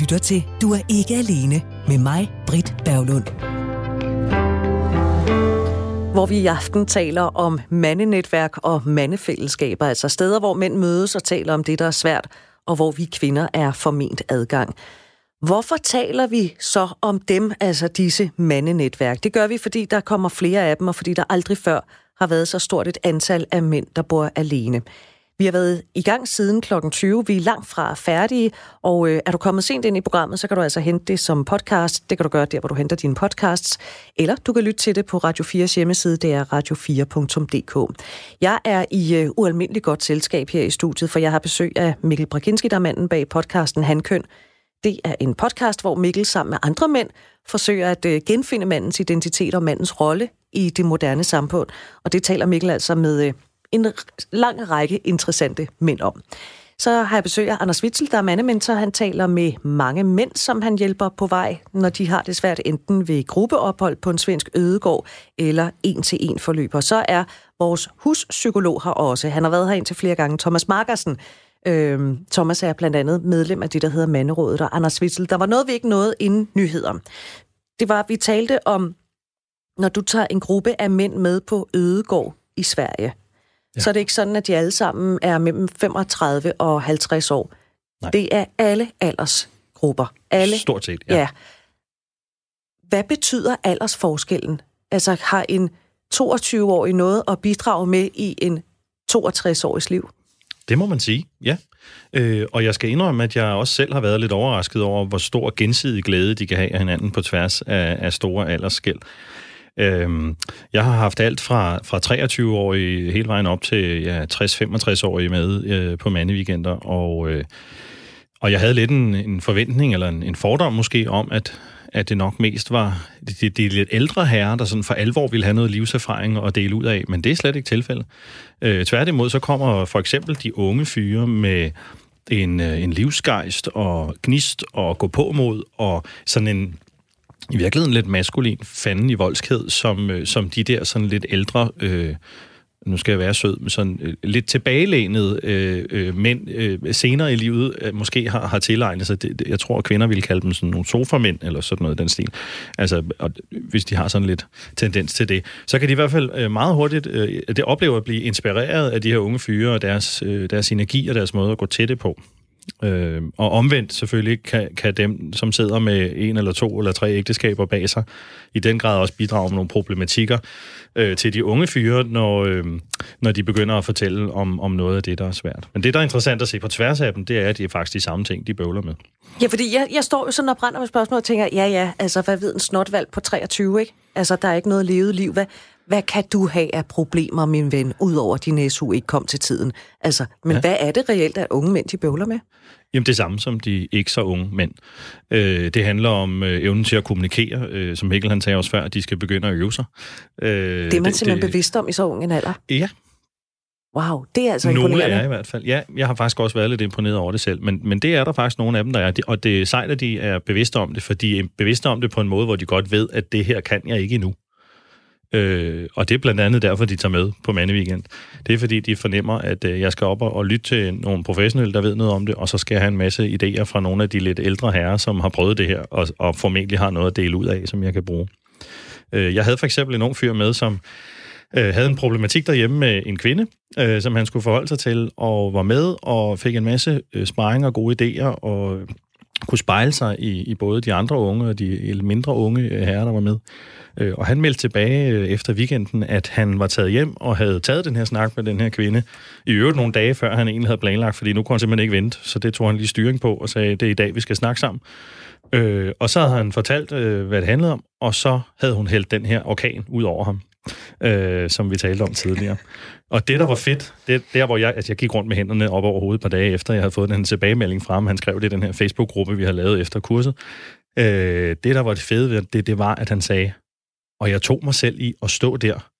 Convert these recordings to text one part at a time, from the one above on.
lytter til Du er ikke alene med mig, Britt Berglund. Hvor vi i aften taler om mandenetværk og mandefællesskaber, altså steder, hvor mænd mødes og taler om det, der er svært, og hvor vi kvinder er forment adgang. Hvorfor taler vi så om dem, altså disse mandenetværk? Det gør vi, fordi der kommer flere af dem, og fordi der aldrig før har været så stort et antal af mænd, der bor alene. Vi har været i gang siden kl. 20. Vi er langt fra færdige, og øh, er du kommet sent ind i programmet, så kan du altså hente det som podcast. Det kan du gøre der, hvor du henter dine podcasts. Eller du kan lytte til det på Radio 4's hjemmeside, det er radio4.dk. Jeg er i øh, ualmindeligt godt selskab her i studiet, for jeg har besøg af Mikkel Brakinski, der er manden bag podcasten Handkøn. Det er en podcast, hvor Mikkel sammen med andre mænd forsøger at øh, genfinde mandens identitet og mandens rolle i det moderne samfund. Og det taler Mikkel altså med øh, en lang række interessante mænd om. Så har jeg besøg af Anders Witzel, der er mandementor. Han taler med mange mænd, som han hjælper på vej, når de har det svært enten ved gruppeophold på en svensk ødegård eller en-til-en forløb. Og så er vores huspsykolog her også. Han har været her indtil flere gange. Thomas Markersen. Øhm, Thomas er blandt andet medlem af det, der hedder Manderådet. Og Anders Witzel, der var noget, vi ikke nåede inden nyheder. Det var, at vi talte om, når du tager en gruppe af mænd med på ødegård i Sverige – ja. så er det ikke sådan, at de alle sammen er mellem 35 og 50 år. Nej. Det er alle aldersgrupper. Alle, Stort set, ja. ja. Hvad betyder aldersforskellen? Altså har en 22-årig noget at bidrage med i en 62-årigs liv? Det må man sige, ja. Øh, og jeg skal indrømme, at jeg også selv har været lidt overrasket over, hvor stor gensidig glæde de kan have af hinanden på tværs af, af store aldersskæld. Øhm, jeg har haft alt fra, fra 23-årige hele vejen op til ja, 60-65-årige med øh, på mandeweekender, og, øh, og jeg havde lidt en, en forventning, eller en, en fordom måske, om, at, at det nok mest var de, de lidt ældre herrer, der sådan for alvor ville have noget livserfaring at dele ud af, men det er slet ikke tilfældet. Øh, tværtimod så kommer for eksempel de unge fyre med en, øh, en livsgejst og gnist og gå på mod og sådan en i virkeligheden lidt maskulin fanden i voldskhed, som, øh, som de der sådan lidt ældre, øh, nu skal jeg være sød, men sådan øh, lidt tilbagelænede øh, øh, mænd øh, senere i livet øh, måske har, har tilegnet sig. Det, jeg tror, at kvinder ville kalde dem sådan nogle sofamænd, eller sådan noget i den stil. Altså, og, hvis de har sådan lidt tendens til det. Så kan de i hvert fald øh, meget hurtigt, øh, det oplever at blive inspireret af de her unge fyre, og deres, øh, deres energi og deres måde at gå tætte på. Øh, og omvendt selvfølgelig kan, kan dem, som sidder med en eller to eller tre ægteskaber bag sig, i den grad også bidrage med nogle problematikker øh, til de unge fyre, når, øh, når de begynder at fortælle om, om noget af det, der er svært. Men det, der er interessant at se på tværs af dem, det er, at det er faktisk de samme ting, de bøvler med. Ja, fordi jeg, jeg står jo sådan og brænder med spørgsmål og tænker, ja ja, altså hvad ved en snotvalg på 23, ikke? Altså der er ikke noget levet liv. Hvad, hvad kan du have af problemer, min ven, udover din SU ikke kom til tiden? Altså, men ja. hvad er det reelt, at unge mænd, de bøvler med? Jamen det samme som de ikke så unge mænd. Øh, det handler om øh, evnen til at kommunikere, øh, som Mikkel han sagde også før, at de skal begynde at øve sig. Øh, det er man det, simpelthen det, bevidst om i så ung en alder? Ja. Wow, det er altså nogle er i hvert fald. Ja, jeg har faktisk også været lidt imponeret over det selv, men, men det er der faktisk nogle af dem, der er. Og det er sejt, at de er bevidste om det, for de er bevidste om det på en måde, hvor de godt ved, at det her kan jeg ikke endnu. Øh, og det er blandt andet derfor, de tager med på Mandeweekend. Det er fordi, de fornemmer, at øh, jeg skal op og, og lytte til nogle professionelle, der ved noget om det, og så skal jeg have en masse idéer fra nogle af de lidt ældre herrer, som har prøvet det her, og, og formentlig har noget at dele ud af, som jeg kan bruge. Øh, jeg havde for eksempel en ung fyr med, som øh, havde en problematik derhjemme med en kvinde, øh, som han skulle forholde sig til, og var med og fik en masse øh, sparring og gode idéer, og kunne spejle sig i, i både de andre unge og de mindre unge øh, herrer, der var med. Øh, og han meldte tilbage øh, efter weekenden, at han var taget hjem og havde taget den her snak med den her kvinde. I øvrigt nogle dage før han egentlig havde planlagt, fordi nu kunne han simpelthen ikke vente. Så det tog han lige styring på og sagde, det er i dag, vi skal snakke sammen. Øh, og så havde han fortalt, øh, hvad det handlede om, og så havde hun hældt den her orkan ud over ham, øh, som vi talte om tidligere. Og det, der var fedt, det der, hvor jeg, altså jeg gik rundt med hænderne op over hovedet et par dage efter, jeg havde fået den tilbagemelding fra ham, Han skrev det i den her Facebook-gruppe, vi har lavet efter kurset. Øh, det, der var det fede ved det, det var, at han sagde, og jeg tog mig selv i at stå der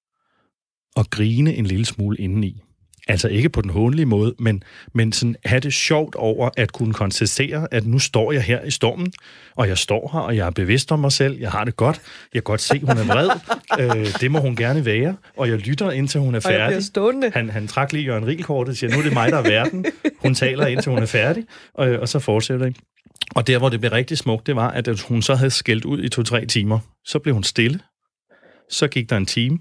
og grine en lille smule indeni. Altså ikke på den håndelige måde, men, men sådan have det sjovt over at kunne konstatere, at nu står jeg her i stormen, og jeg står her, og jeg er bevidst om mig selv, jeg har det godt, jeg kan godt se, hun er vred, øh, det må hun gerne være, og jeg lytter indtil hun er færdig. Han, han trak lige Jørgen Rielkortet og siger, nu er det mig, der er verden. Hun taler indtil hun er færdig, og, og så fortsætter det. Og der, hvor det blev rigtig smukt, det var, at hun så havde skældt ud i to-tre timer. Så blev hun stille. Så gik der en time,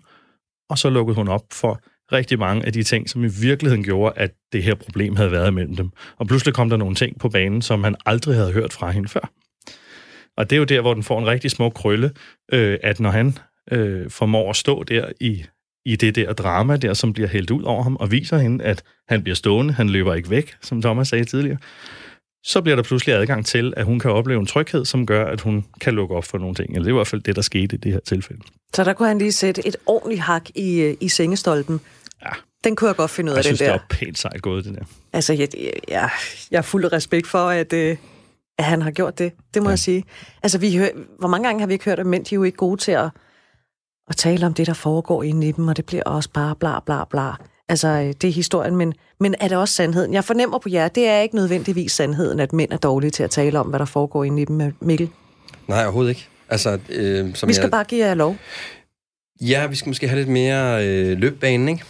og så lukkede hun op for rigtig mange af de ting, som i virkeligheden gjorde, at det her problem havde været imellem dem. Og pludselig kom der nogle ting på banen, som han aldrig havde hørt fra hende før. Og det er jo der, hvor den får en rigtig smuk krølle, øh, at når han øh, formår at stå der i, i det der drama der, som bliver hældt ud over ham, og viser hende, at han bliver stående, han løber ikke væk, som Thomas sagde tidligere, så bliver der pludselig adgang til, at hun kan opleve en tryghed, som gør, at hun kan lukke op for nogle ting. Eller det er i hvert fald det, der skete i det her tilfælde. Så der kunne han lige sætte et ordentligt hak i, øh, i sengestolpen. Ja. Den kunne jeg godt finde ud af, jeg synes, den der. det er pænt sejt gået, det der. Altså, jeg, jeg, jeg er fuld af respekt for, at, øh, at han har gjort det. Det må ja. jeg sige. Altså, vi hør, hvor mange gange har vi ikke hørt, at mænd de er jo ikke gode til at, at tale om det, der foregår inde i dem, og det bliver også bare bla bla bla. Altså, øh, det er historien, men, men er det også sandheden? Jeg fornemmer på jer, det er ikke nødvendigvis sandheden, at mænd er dårlige til at tale om, hvad der foregår inde i dem, Mikkel. Nej, overhovedet ikke. Altså, øh, som vi skal jeg... bare give jer lov. Ja, vi skal måske have lidt mere øh, løbbane, ikke?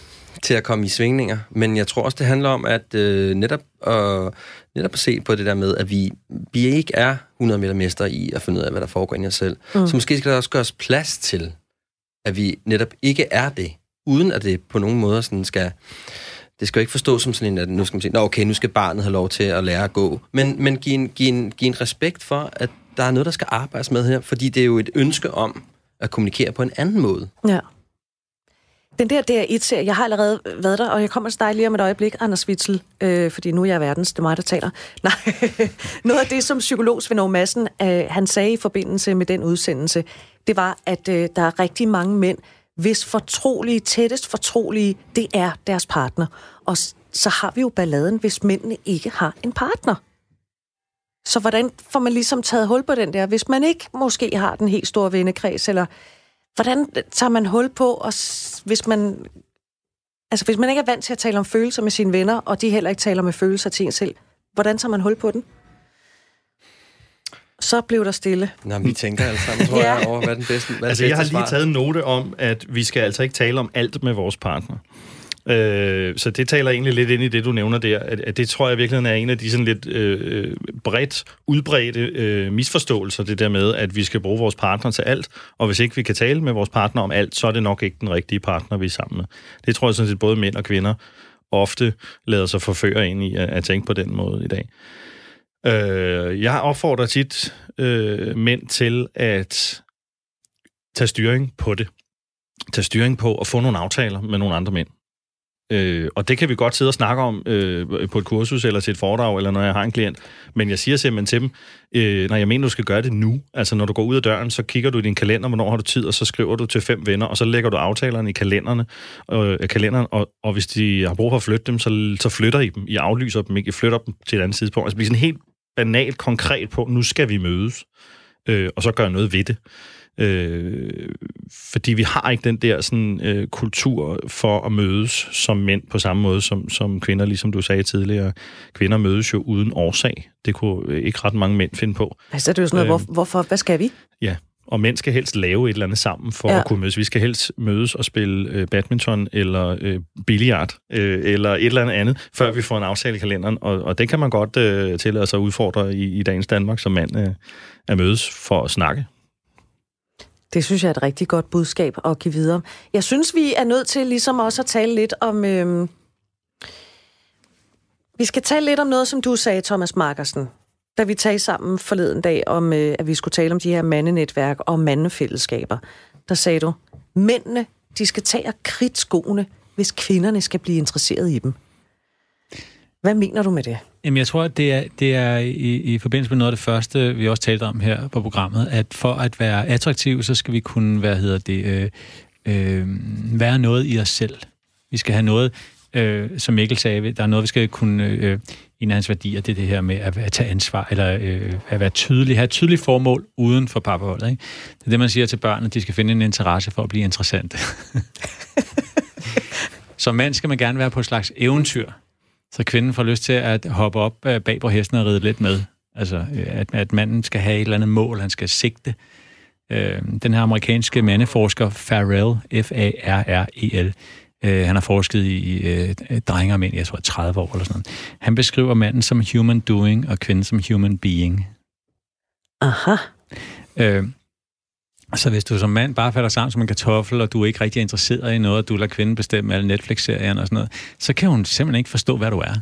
til at komme i svingninger. Men jeg tror også, det handler om at øh, netop, at, netop at se på det der med, at vi, vi ikke er 100 meter mester i at finde ud af, hvad der foregår i os selv. Mm. Så måske skal der også gøres plads til, at vi netop ikke er det, uden at det på nogen måde sådan skal... Det skal jo ikke forstås som sådan en, at nu skal man sige, Nå, okay, nu skal barnet have lov til at lære at gå. Men, men give, en, give, en, give en respekt for, at der er noget, der skal arbejdes med her, fordi det er jo et ønske om at kommunikere på en anden måde. Ja. Den der DR1-serie, jeg har allerede været der, og jeg kommer til dig lige om et øjeblik, Anders Witzel, øh, fordi nu er jeg verdens, det er mig, der taler. Nej, noget af det, som psykolog Svend Madsen, øh, han sagde i forbindelse med den udsendelse, det var, at øh, der er rigtig mange mænd, hvis fortrolige, tættest fortrolige, det er deres partner. Og så har vi jo balladen, hvis mændene ikke har en partner. Så hvordan får man ligesom taget hul på den der, hvis man ikke måske har den helt store vennekreds, eller hvordan tager man hul på, og hvis man, altså hvis man ikke er vant til at tale om følelser med sine venner, og de heller ikke taler med følelser til en selv, hvordan tager man hul på den? Så blev der stille. Nå, vi tænker alle sammen, tror ja. jeg, over, hvad den bedste hvad Altså, jeg har lige taget en note om, at vi skal altså ikke tale om alt med vores partner. Øh, så det taler egentlig lidt ind i det, du nævner der. At, at det tror jeg virkelig er en af de sådan lidt øh, bredt udbredte øh, misforståelser, det der med, at vi skal bruge vores partner til alt, og hvis ikke vi kan tale med vores partner om alt, så er det nok ikke den rigtige partner, vi er sammen med. Det tror jeg sådan set både mænd og kvinder ofte lader sig forføre ind i at, at tænke på den måde i dag. Øh, jeg opfordrer tit øh, mænd til at tage styring på det. Tage styring på at få nogle aftaler med nogle andre mænd. Øh, og det kan vi godt sidde og snakke om øh, på et kursus eller til et foredrag, eller når jeg har en klient. Men jeg siger simpelthen til dem, øh, når jeg mener, du skal gøre det nu. Altså, når du går ud af døren, så kigger du i din kalender, hvornår har du tid, og så skriver du til fem venner, og så lægger du aftalerne i kalenderne, øh, kalenderen, og, og hvis de har brug for at flytte dem, så, så flytter I dem. I aflyser dem ikke, I flytter dem til et andet tidspunkt. Altså, bliver sådan helt banalt konkret på, nu skal vi mødes, øh, og så gøre noget ved det. Øh, fordi vi har ikke den der sådan, øh, kultur for at mødes som mænd på samme måde som, som kvinder, ligesom du sagde tidligere. Kvinder mødes jo uden årsag. Det kunne ikke ret mange mænd finde på. Altså, det er jo sådan noget, øh, hvor, hvorfor, hvad skal vi? Ja, og mænd skal helst lave et eller andet sammen for ja. at kunne mødes. Vi skal helst mødes og spille øh, badminton eller øh, billiard øh, eller et eller andet andet, før vi får en aftale i kalenderen. Og, og det kan man godt øh, tillade sig at udfordre i, i dagens Danmark som mand øh, at mødes for at snakke. Det synes jeg er et rigtig godt budskab at give videre. Jeg synes, vi er nødt til ligesom også at tale lidt om... Øh, vi skal tale lidt om noget, som du sagde, Thomas Markersen, da vi talte sammen forleden dag om, øh, at vi skulle tale om de her mandenetværk og mandefællesskaber. Der sagde du, mændene, de skal tage kridt skoene, hvis kvinderne skal blive interesseret i dem. Hvad mener du med det? Jamen, jeg tror, at det er, det er i, i forbindelse med noget af det første, vi også talte om her på programmet, at for at være attraktive, så skal vi kunne hvad hedder det, øh, øh, være noget i os selv. Vi skal have noget, øh, som Mikkel sagde, der er noget, vi skal kunne... Øh, en af hans værdier, det er det her med at, at tage ansvar, eller øh, at være tydelig, have et tydeligt formål uden for parforholdet. Ikke? Det er det, man siger til børn, at de skal finde en interesse for at blive interessante. Som mand skal man gerne være på et slags eventyr, så kvinden får lyst til at hoppe op øh, bag på hesten og ride lidt med. Altså, øh, at, at manden skal have et eller andet mål, han skal sigte. Øh, den her amerikanske mandeforsker, Farrell, F-A-R-R-E-L, øh, han har forsket i øh, drenge og mænd, jeg tror 30 år eller sådan noget. Han beskriver manden som human doing og kvinden som human being. Aha. Øh, så hvis du som mand bare falder sammen som en kartoffel, og du er ikke rigtig interesseret i noget, og du lader kvinden bestemme alle Netflix-serierne og sådan noget, så kan hun simpelthen ikke forstå, hvad du er.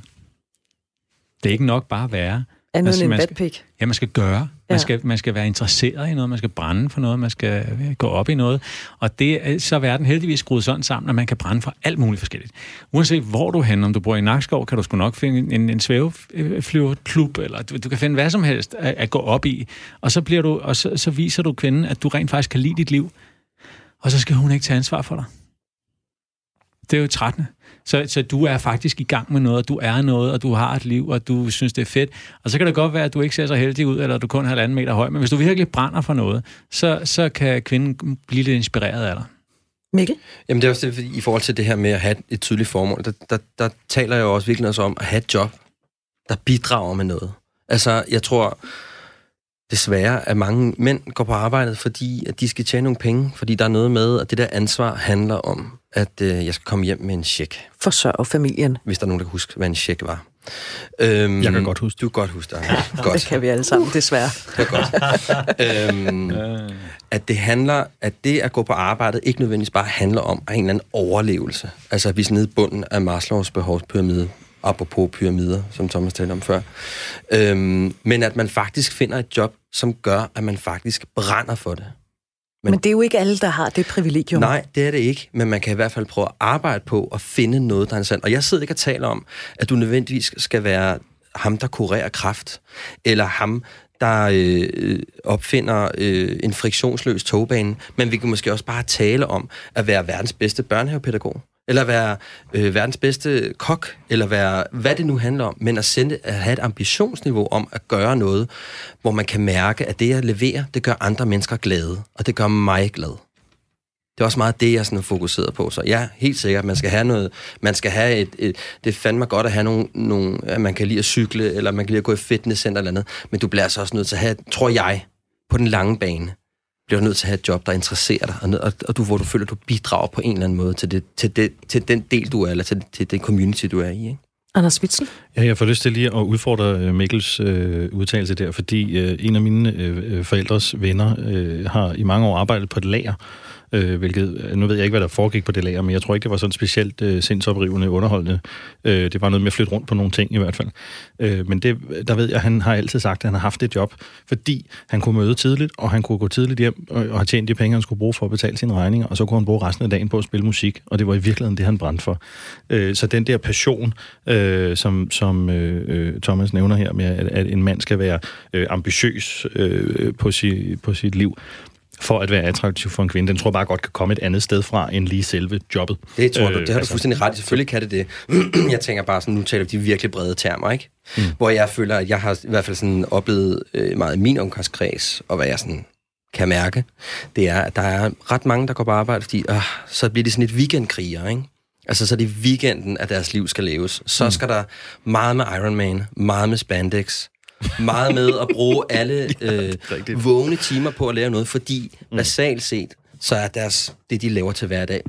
Det er ikke nok bare at være. Andet Altså, end en man skal-. Ja, man skal gøre. Man, skal, man skal være interesseret i noget, man skal brænde for noget, man skal øh, gå op i noget. Og det er så er verden heldigvis skruet sådan sammen, at man kan brænde for alt muligt forskelligt. Uanset hvor du henne, om du bor i Nakskov, kan du sgu nok finde en, en svæveflyverklub, eller du, du kan finde hvad som helst at, at gå op i. Og så, bliver du, og så, så viser du kvinden, at du rent faktisk kan lide dit liv. Og så skal hun ikke tage ansvar for dig. Det er jo 13. Så, så du er faktisk i gang med noget, og du er noget, og du har et liv, og du synes, det er fedt. Og så kan det godt være, at du ikke ser så heldig ud, eller du kun er halvanden meter høj, men hvis du virkelig brænder for noget, så, så kan kvinden blive lidt inspireret af dig. Mikkel? Jamen det er også det, fordi i forhold til det her med at have et tydeligt formål, der, der, der taler jeg jo også virkelig også om at have et job, der bidrager med noget. Altså, jeg tror desværre, at mange mænd går på arbejdet, fordi at de skal tjene nogle penge, fordi der er noget med, at det der ansvar handler om, at øh, jeg skal komme hjem med en check, Forsørg familien. hvis der er nogen, der kan huske, hvad en check var. Øhm, Jeg kan godt huske det. Du kan godt huske det. Det Godt. kan vi alle sammen, desværre. Det er godt. øhm, at det handler, at det at gå på arbejdet ikke nødvendigvis bare handler om en eller anden overlevelse. Altså at vi er nede i bunden af Maslows behovspyramide, apropos pyramider, som Thomas talte om før. Øhm, men at man faktisk finder et job, som gør, at man faktisk brænder for det. Men, Men det er jo ikke alle, der har det privilegium. Nej, det er det ikke, men man kan i hvert fald prøve at arbejde på at finde noget, der er sandt. Og jeg sidder ikke og taler om, at du nødvendigvis skal være ham, der kurerer kraft, eller ham, der øh, opfinder øh, en friktionsløs togbane, men vi kan måske også bare tale om at være verdens bedste børnehavepædagog, eller være øh, verdens bedste kok, eller være, hvad det nu handler om, men at, sende, at have et ambitionsniveau om at gøre noget, hvor man kan mærke, at det, jeg leverer, det gør andre mennesker glade, og det gør mig glad. Det er også meget det, jeg sådan er fokuseret på. Så ja, helt sikkert, man skal have noget, man skal have et, et det er fandme godt at have nogle, nogle, at man kan lide at cykle, eller man kan lide at gå i fitnesscenter eller andet, men du bliver altså også nødt til at have, tror jeg, på den lange bane, bliver du nødt til at have et job, der interesserer dig, og, og du, hvor du føler, at du bidrager på en eller anden måde til, det, til, det, til den del, du er, eller til, til den community, du er i. Ikke? Anders Witzel? Ja, jeg får lyst til lige at udfordre øh, Mikkels øh, udtalelse der, fordi øh, en af mine øh, øh, forældres venner øh, har i mange år arbejdet på et lager, øh, hvilket, øh, nu ved jeg ikke, hvad der foregik på det lager, men jeg tror ikke, det var sådan specielt øh, sindsoprivende underholdende. Øh, det var noget med at flytte rundt på nogle ting i hvert fald. Øh, men det, der ved jeg, han har altid sagt, at han har haft et job, fordi han kunne møde tidligt, og han kunne gå tidligt hjem og, og have tjent de penge, han skulle bruge for at betale sine regninger, og så kunne han bruge resten af dagen på at spille musik, og det var i virkeligheden det, han brændte for. Øh, så den der passion, øh, som, som øh, øh Thomas nævner her med, at, at en mand skal være øh, ambitiøs øh, på, si, på sit liv, for at være attraktiv for en kvinde, den tror jeg bare godt kan komme et andet sted fra, end lige selve jobbet. Det tror du, Øh, det har du altså- fuldstændig ret i. Selvfølgelig kan det det. jeg tænker bare sådan, nu taler vi de virkelig brede termer, ikke? Mm. Hvor jeg føler, at jeg har i hvert fald sådan oplevet øh, meget i min omgangskreds, og hvad jeg sådan kan mærke, det er, at der er ret mange, der går på arbejde, fordi øh, så bliver de sådan et weekendkriger, ikke? Altså, så er det weekenden, at deres liv skal leves. Så skal der meget med Iron Man, meget med spandex, meget med at bruge alle øh, rigtigt. vågne timer på at lave noget, fordi mm. basalt set, så er deres, det, de laver til hverdag,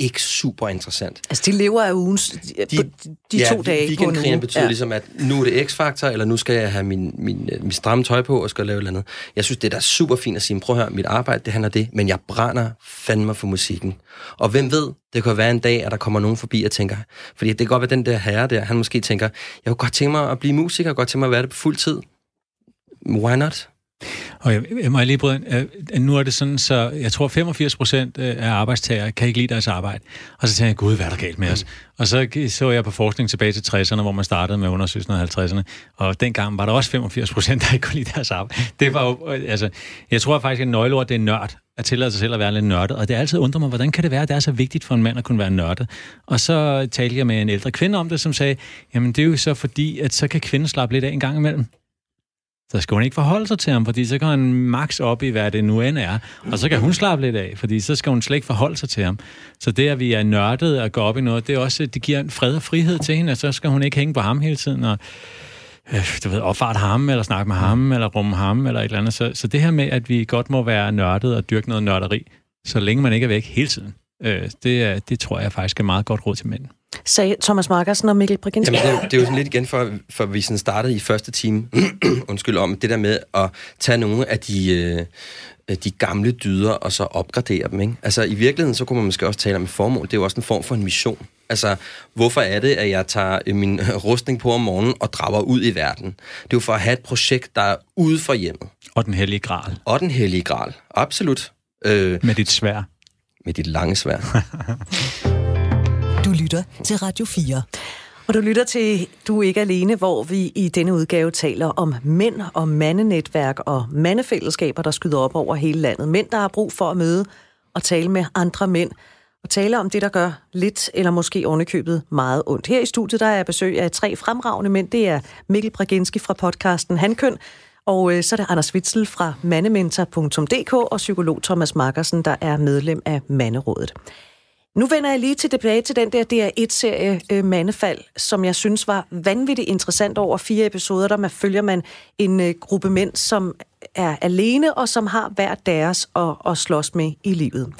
ikke super interessant. Altså, de lever af ugens, de, de, de ja, to dage på en uge. betyder ja. ligesom, at nu er det X-faktor, eller nu skal jeg have min, min, øh, min stramme tøj på og skal lave et eller andet. Jeg synes, det er da super fint at sige, prøv at høre, mit arbejde, det handler det, men jeg brænder fandme for musikken. Og hvem ved, det kan være en dag, at der kommer nogen forbi og tænker, fordi det kan godt være den der herre der, han måske tænker, jeg kunne godt tænke mig at blive musiker, jeg kunne godt tænke mig at være det på fuld tid. Why not? Og jeg, jeg må jeg lige bryde ind. Øh, nu er det sådan, så jeg tror 85 procent af arbejdstagere kan ikke lide deres arbejde. Og så tænker jeg, gud, hvad er der galt med os? Og så så jeg på forskning tilbage til 60'erne, hvor man startede med undersøgelsen af 50'erne. Og dengang var der også 85 procent, der ikke kunne lide deres arbejde. Det var jo, altså, jeg tror faktisk, at nøgleord, det er nørd. At tillade sig selv at være lidt nørdet. Og det er altid undret mig, hvordan kan det være, at det er så vigtigt for en mand at kunne være nørdet? Og så talte jeg med en ældre kvinde om det, som sagde, jamen det er jo så fordi, at så kan kvinden slappe lidt af en gang imellem så skal hun ikke forholde sig til ham, fordi så kan han max op i, hvad det nu end er. Og så kan hun slappe lidt af, fordi så skal hun slet ikke forholde sig til ham. Så det, at vi er nørdet og går op i noget, det er også, det giver en fred og frihed til hende, og så skal hun ikke hænge på ham hele tiden, og øh, du ved, opfart ham, eller snakke med ham, eller rumme ham, eller et eller andet. Så, så det her med, at vi godt må være nørdet og dyrke noget nørderi, så længe man ikke er væk hele tiden, øh, det, det tror jeg faktisk er meget godt råd til mænd sagde Thomas Markersen og Mikkel Briginski. Jamen, det, er jo, det er jo sådan lidt igen, for, for vi sådan startede i første time, undskyld, om det der med at tage nogle af de, øh, de gamle dyder, og så opgradere dem, ikke? Altså, i virkeligheden, så kunne man måske også tale om et formål. Det er jo også en form for en mission. Altså, hvorfor er det, at jeg tager øh, min rustning på om morgenen og drager ud i verden? Det er jo for at have et projekt, der er ude for hjemmet. Og den hellige gral. Og den hellige gral, absolut. Øh, med dit svær. Med dit lange svær. du lytter til Radio 4. Og du lytter til Du er ikke alene, hvor vi i denne udgave taler om mænd og mandenetværk og mandefællesskaber, der skyder op over hele landet. Mænd, der har brug for at møde og tale med andre mænd, og tale om det, der gør lidt eller måske ovenikøbet meget ondt. Her i studiet der er jeg besøg af tre fremragende mænd. Det er Mikkel Braginski fra podcasten Handkøn, og øh, så er det Anders Witzel fra mandementor.dk og psykolog Thomas Markersen, der er medlem af Manderådet. Nu vender jeg lige til tilbage til den der DR1-serie øh, Mandefald, som jeg synes var vanvittigt interessant over fire episoder, der man følger man en øh, gruppe mænd, som er alene og som har hver deres at, at slås med i livet.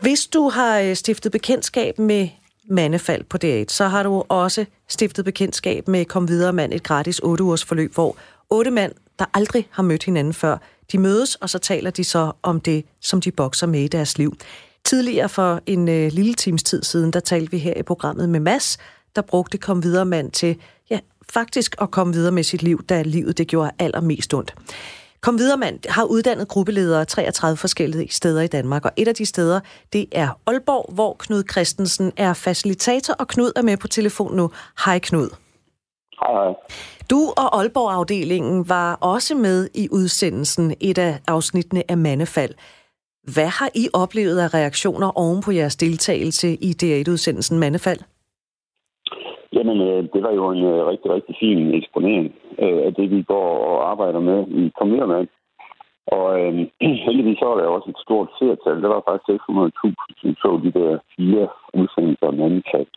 Hvis du har øh, stiftet bekendtskab med mandefald på DR1, så har du også stiftet bekendtskab med Kom Videre Mand, et gratis 8 ugers forløb, hvor otte mænd, der aldrig har mødt hinanden før, de mødes, og så taler de så om det, som de bokser med i deres liv. Tidligere for en øh, lille times tid siden, der talte vi her i programmet med Mass, der brugte Kom Videre Mand til, ja, faktisk at komme videre med sit liv, da livet det gjorde allermest ondt. Kom videre, mand har uddannet gruppeledere 33 forskellige steder i Danmark, og et af de steder, det er Aalborg, hvor Knud Christensen er facilitator, og Knud er med på telefon nu. Hej Knud. Hej. Du og Aalborg-afdelingen var også med i udsendelsen, et af afsnittene af Mandefald. Hvad har I oplevet af reaktioner oven på jeres deltagelse i DR1-udsendelsen Mandefald? Jamen, øh, det var jo en øh, rigtig, rigtig fin eksponering øh, af det, vi går og arbejder med i Kommunermand. Og øh, heldigvis så var der også et stort seertal. Der var faktisk 600.000, som så de der fire udsendelser om Mandefald.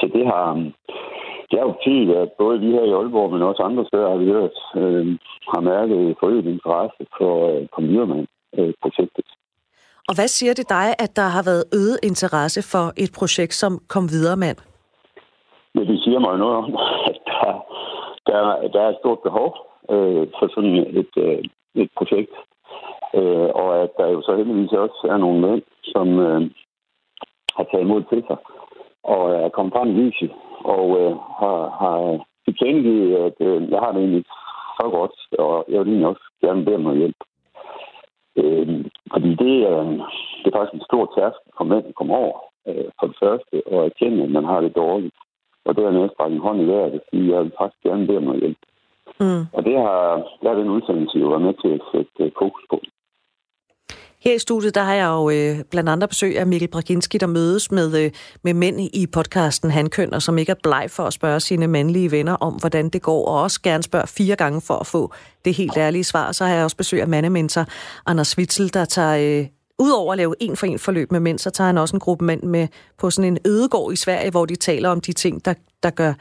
Så det har, det har jo betydet, at både vi her i Aalborg, men også andre steder har vi hørt, øh, har mærket forøget interesse for øh, Computerman-projektet. Og hvad siger det dig, at der har været øget interesse for et projekt som Kom Videre Mand? Ja, det siger mig noget om, at der, der, der er et stort behov øh, for sådan et, øh, et projekt. Øh, og at der jo så heldigvis også er nogle mænd, som øh, har taget imod til sig og er kommet frem i lyset og øh, har, har tilkendegivet, at øh, jeg har det egentlig så godt, og jeg vil egentlig også gerne bede om hjælp. Øh, fordi det, er, det er faktisk en stor tærskel for mænd at komme over, øh, for det første, og erkende, at man har det dårligt. Og det er næsten en hånd i vejret, at sige, at jeg vil faktisk gerne bede om noget hjælp. Mm. Og det har, der er den udsendelse jo været med til at sætte øh, fokus på. Her i studiet, der har jeg jo øh, blandt andre besøg af Mikkel Braginski, der mødes med, øh, med mænd i podcasten Han Kønner, som ikke er bleg for at spørge sine mandlige venner om, hvordan det går, og også gerne spørge fire gange for at få det helt ærlige svar. Så har jeg også besøg af mandementor Anders Witzel, der tager øh, Udover at lave en for en forløb med mænd, så tager han også en gruppe mænd med på sådan en ødegård i Sverige, hvor de taler om de ting, der, der gør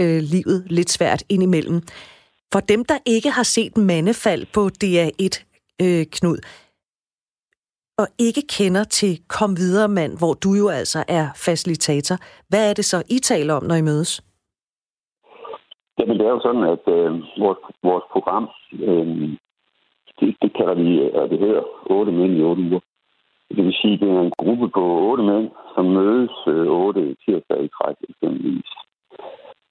øh, livet lidt svært indimellem. For dem, der ikke har set mandefald på DR1, øh, Knud, og ikke kender til Kom Videre Mand, hvor du jo altså er facilitator, hvad er det så, I taler om, når I mødes? Jamen, det er jo sådan, at øh, vores, vores program, øh, det, det kalder vi, og det hedder 8 mænd i 8 uger. Det vil sige, at det er en gruppe på 8 mænd, som mødes øh, 8 tirsdag i træk eksempelvis.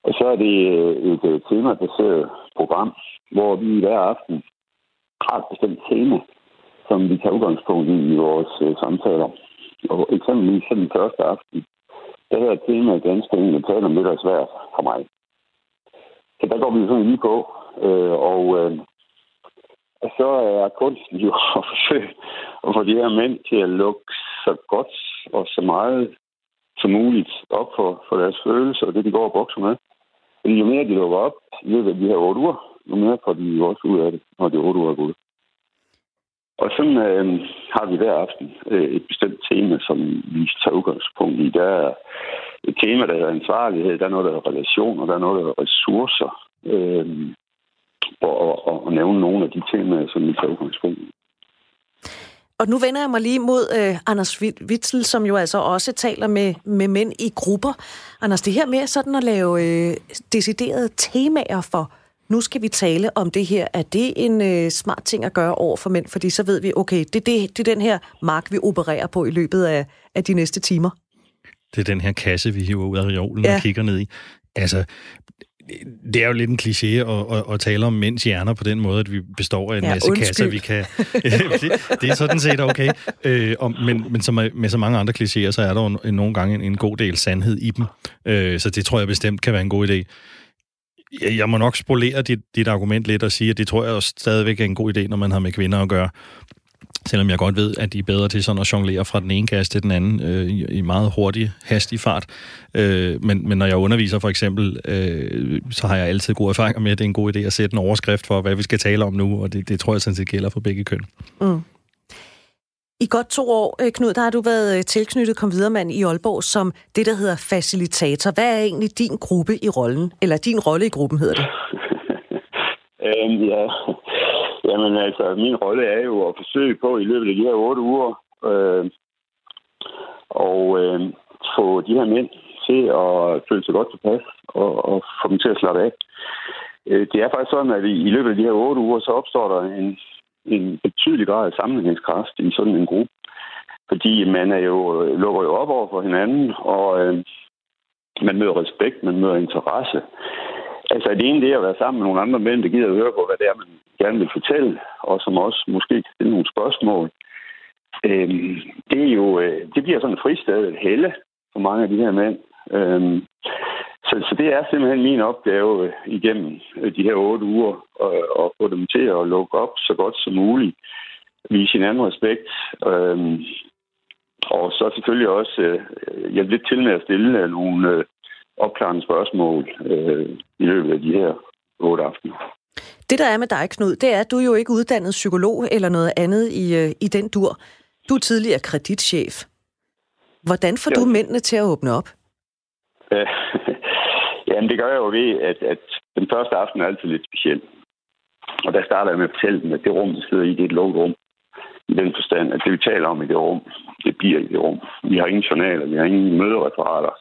Og så er det øh, et øh, temabaseret program, hvor vi hver aften har et bestemt tema, som vi tager udgangspunkt i i vores øh, samtaler. Og eksempelvis så den første aften, der her tema ganske enkelt tale om lidt svært for mig. Så der går vi sådan lige på, øh, og øh, og så er kunsten jo at forsøge at få de her mænd til at lukke så godt og så meget som muligt op for, for deres følelser og det, de går og bokser med. Fordi jo mere de lukker op i løbet af de her otte uger, jo mere får de jo også ud af det, når de otte uger er gået. Og sådan øh, har vi hver aften øh, et bestemt tema, som vi tager udgangspunkt i. Der er et tema, der er ansvarlighed, der er noget, der er relationer, der er noget, der er ressourcer. Øh, og, og, og nævne nogle af de temaer, som vi tager udgangspunkt i. Og nu vender jeg mig lige mod øh, Anders Witzel, som jo altså også taler med, med mænd i grupper. Anders, det her med sådan at lave øh, deciderede temaer for, nu skal vi tale om det her, er det en øh, smart ting at gøre over for mænd? Fordi så ved vi, okay, det, det, det er den her mark, vi opererer på i løbet af, af de næste timer. Det er den her kasse, vi hiver ud af reolen ja. og kigger ned i. Altså, det er jo lidt en kliché at, at, at tale om mænds hjerner på den måde, at vi består af en ja, masse undskyld. kasser, vi kan... det, det er sådan set okay. Øh, og, men men som med så mange andre klichéer, så er der jo nogle gange en, en god del sandhed i dem. Øh, så det tror jeg bestemt kan være en god idé. Jeg, jeg må nok spolere dit, dit argument lidt og sige, at det tror jeg stadigvæk er en god idé, når man har med kvinder at gøre. Selvom jeg godt ved, at de er bedre til sådan at jonglere fra den ene kasse til den anden øh, i, i meget hurtig, hastig fart. Øh, men, men når jeg underviser for eksempel, øh, så har jeg altid gode erfaringer med, at det er en god idé at sætte en overskrift for, hvad vi skal tale om nu, og det, det tror jeg sådan set gælder for begge køn. Mm. I godt to år, øh, Knud, der har du været øh, tilknyttet kom i Aalborg som det, der hedder facilitator. Hvad er egentlig din gruppe i rollen? Eller din rolle i gruppen hedder det? øhm, ja, Jamen altså, min rolle er jo at forsøge på i løbet af de her otte uger øh, og øh, få de her mænd til at føle sig godt tilpas og, og få dem til at slappe af. Øh, det er faktisk sådan, at i løbet af de her otte uger, så opstår der en, en betydelig grad af sammenhængskraft i sådan en gruppe. Fordi man er jo, lukker jo op over for hinanden, og øh, man møder respekt, man møder interesse. Altså det ene det er at være sammen med nogle andre mænd, der gider at høre på, hvad det er, man gerne vil fortælle, og som også måske kan stille nogle spørgsmål. Øhm, det, er jo, øh, det bliver sådan et fristed, et helle for mange af de her mænd. Øhm, så, så det er simpelthen min opgave øh, igennem øh, de her otte uger at, at få dem til at lukke op så godt som muligt, vise hinanden respekt, øhm, og så selvfølgelig også øh, hjælpe lidt til med at stille nogle øh, opklarende spørgsmål øh, i løbet af de her otte aftener. Det, der er med dig, Knud, det er, at du er jo ikke uddannet psykolog eller noget andet i, øh, i den dur. Du er tidligere kreditchef. Hvordan får ja. du mændene til at åbne op? Jamen, det gør jeg jo ved, at, at den første aften er altid lidt speciel. Og der starter jeg med at fortælle dem, at det rum, vi sidder i, det er et lukket rum. I den forstand, at det, vi taler om i det rum, det bliver i det rum. Vi har ingen journaler, vi har ingen mødereferater.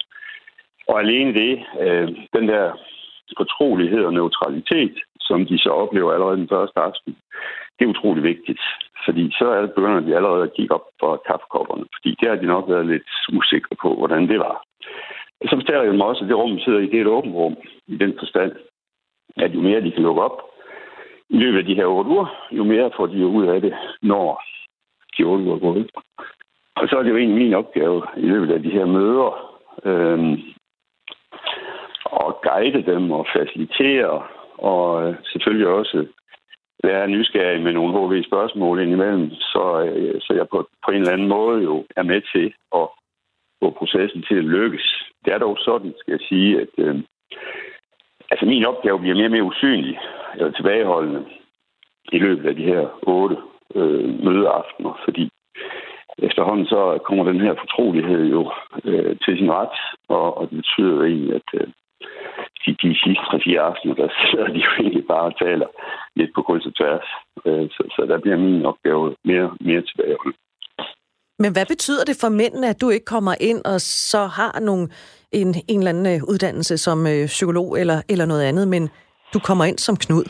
Og alene det, øh, den der fortrolighed og neutralitet, som de så oplever allerede den første aften, det er utrolig vigtigt. Fordi så er det begynder de allerede at kigge op for kaffekopperne, fordi der har de nok været lidt usikre på, hvordan det var. Så fortæller jeg dem også, at det rum, vi sidder i, det er et åbent rum, i den forstand, at jo mere de kan lukke op i løbet af de her otte uger, jo mere får de ud af det, når de otte uger går ud. Og så er det jo egentlig min opgave i løbet af de her møder, øh, at guide dem og facilitere og øh, selvfølgelig også være nysgerrig med nogle HV-spørgsmål indimellem, så, øh, så jeg på, på en eller anden måde jo er med til at få processen til at lykkes. Det er dog sådan, skal jeg sige, at øh, altså min opgave bliver mere og mere usynlig eller tilbageholdende i løbet af de her otte øh, mødeaftener, fordi efterhånden så kommer den her fortrolighed jo øh, til sin ret, og, og det betyder egentlig, at øh, de, de sidste tre-fire aftener, der sidder de jo egentlig bare og taler lidt på kryds og tværs. Øh, så, så der bliver min opgave mere, mere tilbageholdende. Men hvad betyder det for mændene, at du ikke kommer ind og så har nogle, en, en eller anden øh, uddannelse som øh, psykolog eller, eller noget andet, men du kommer ind som Knud?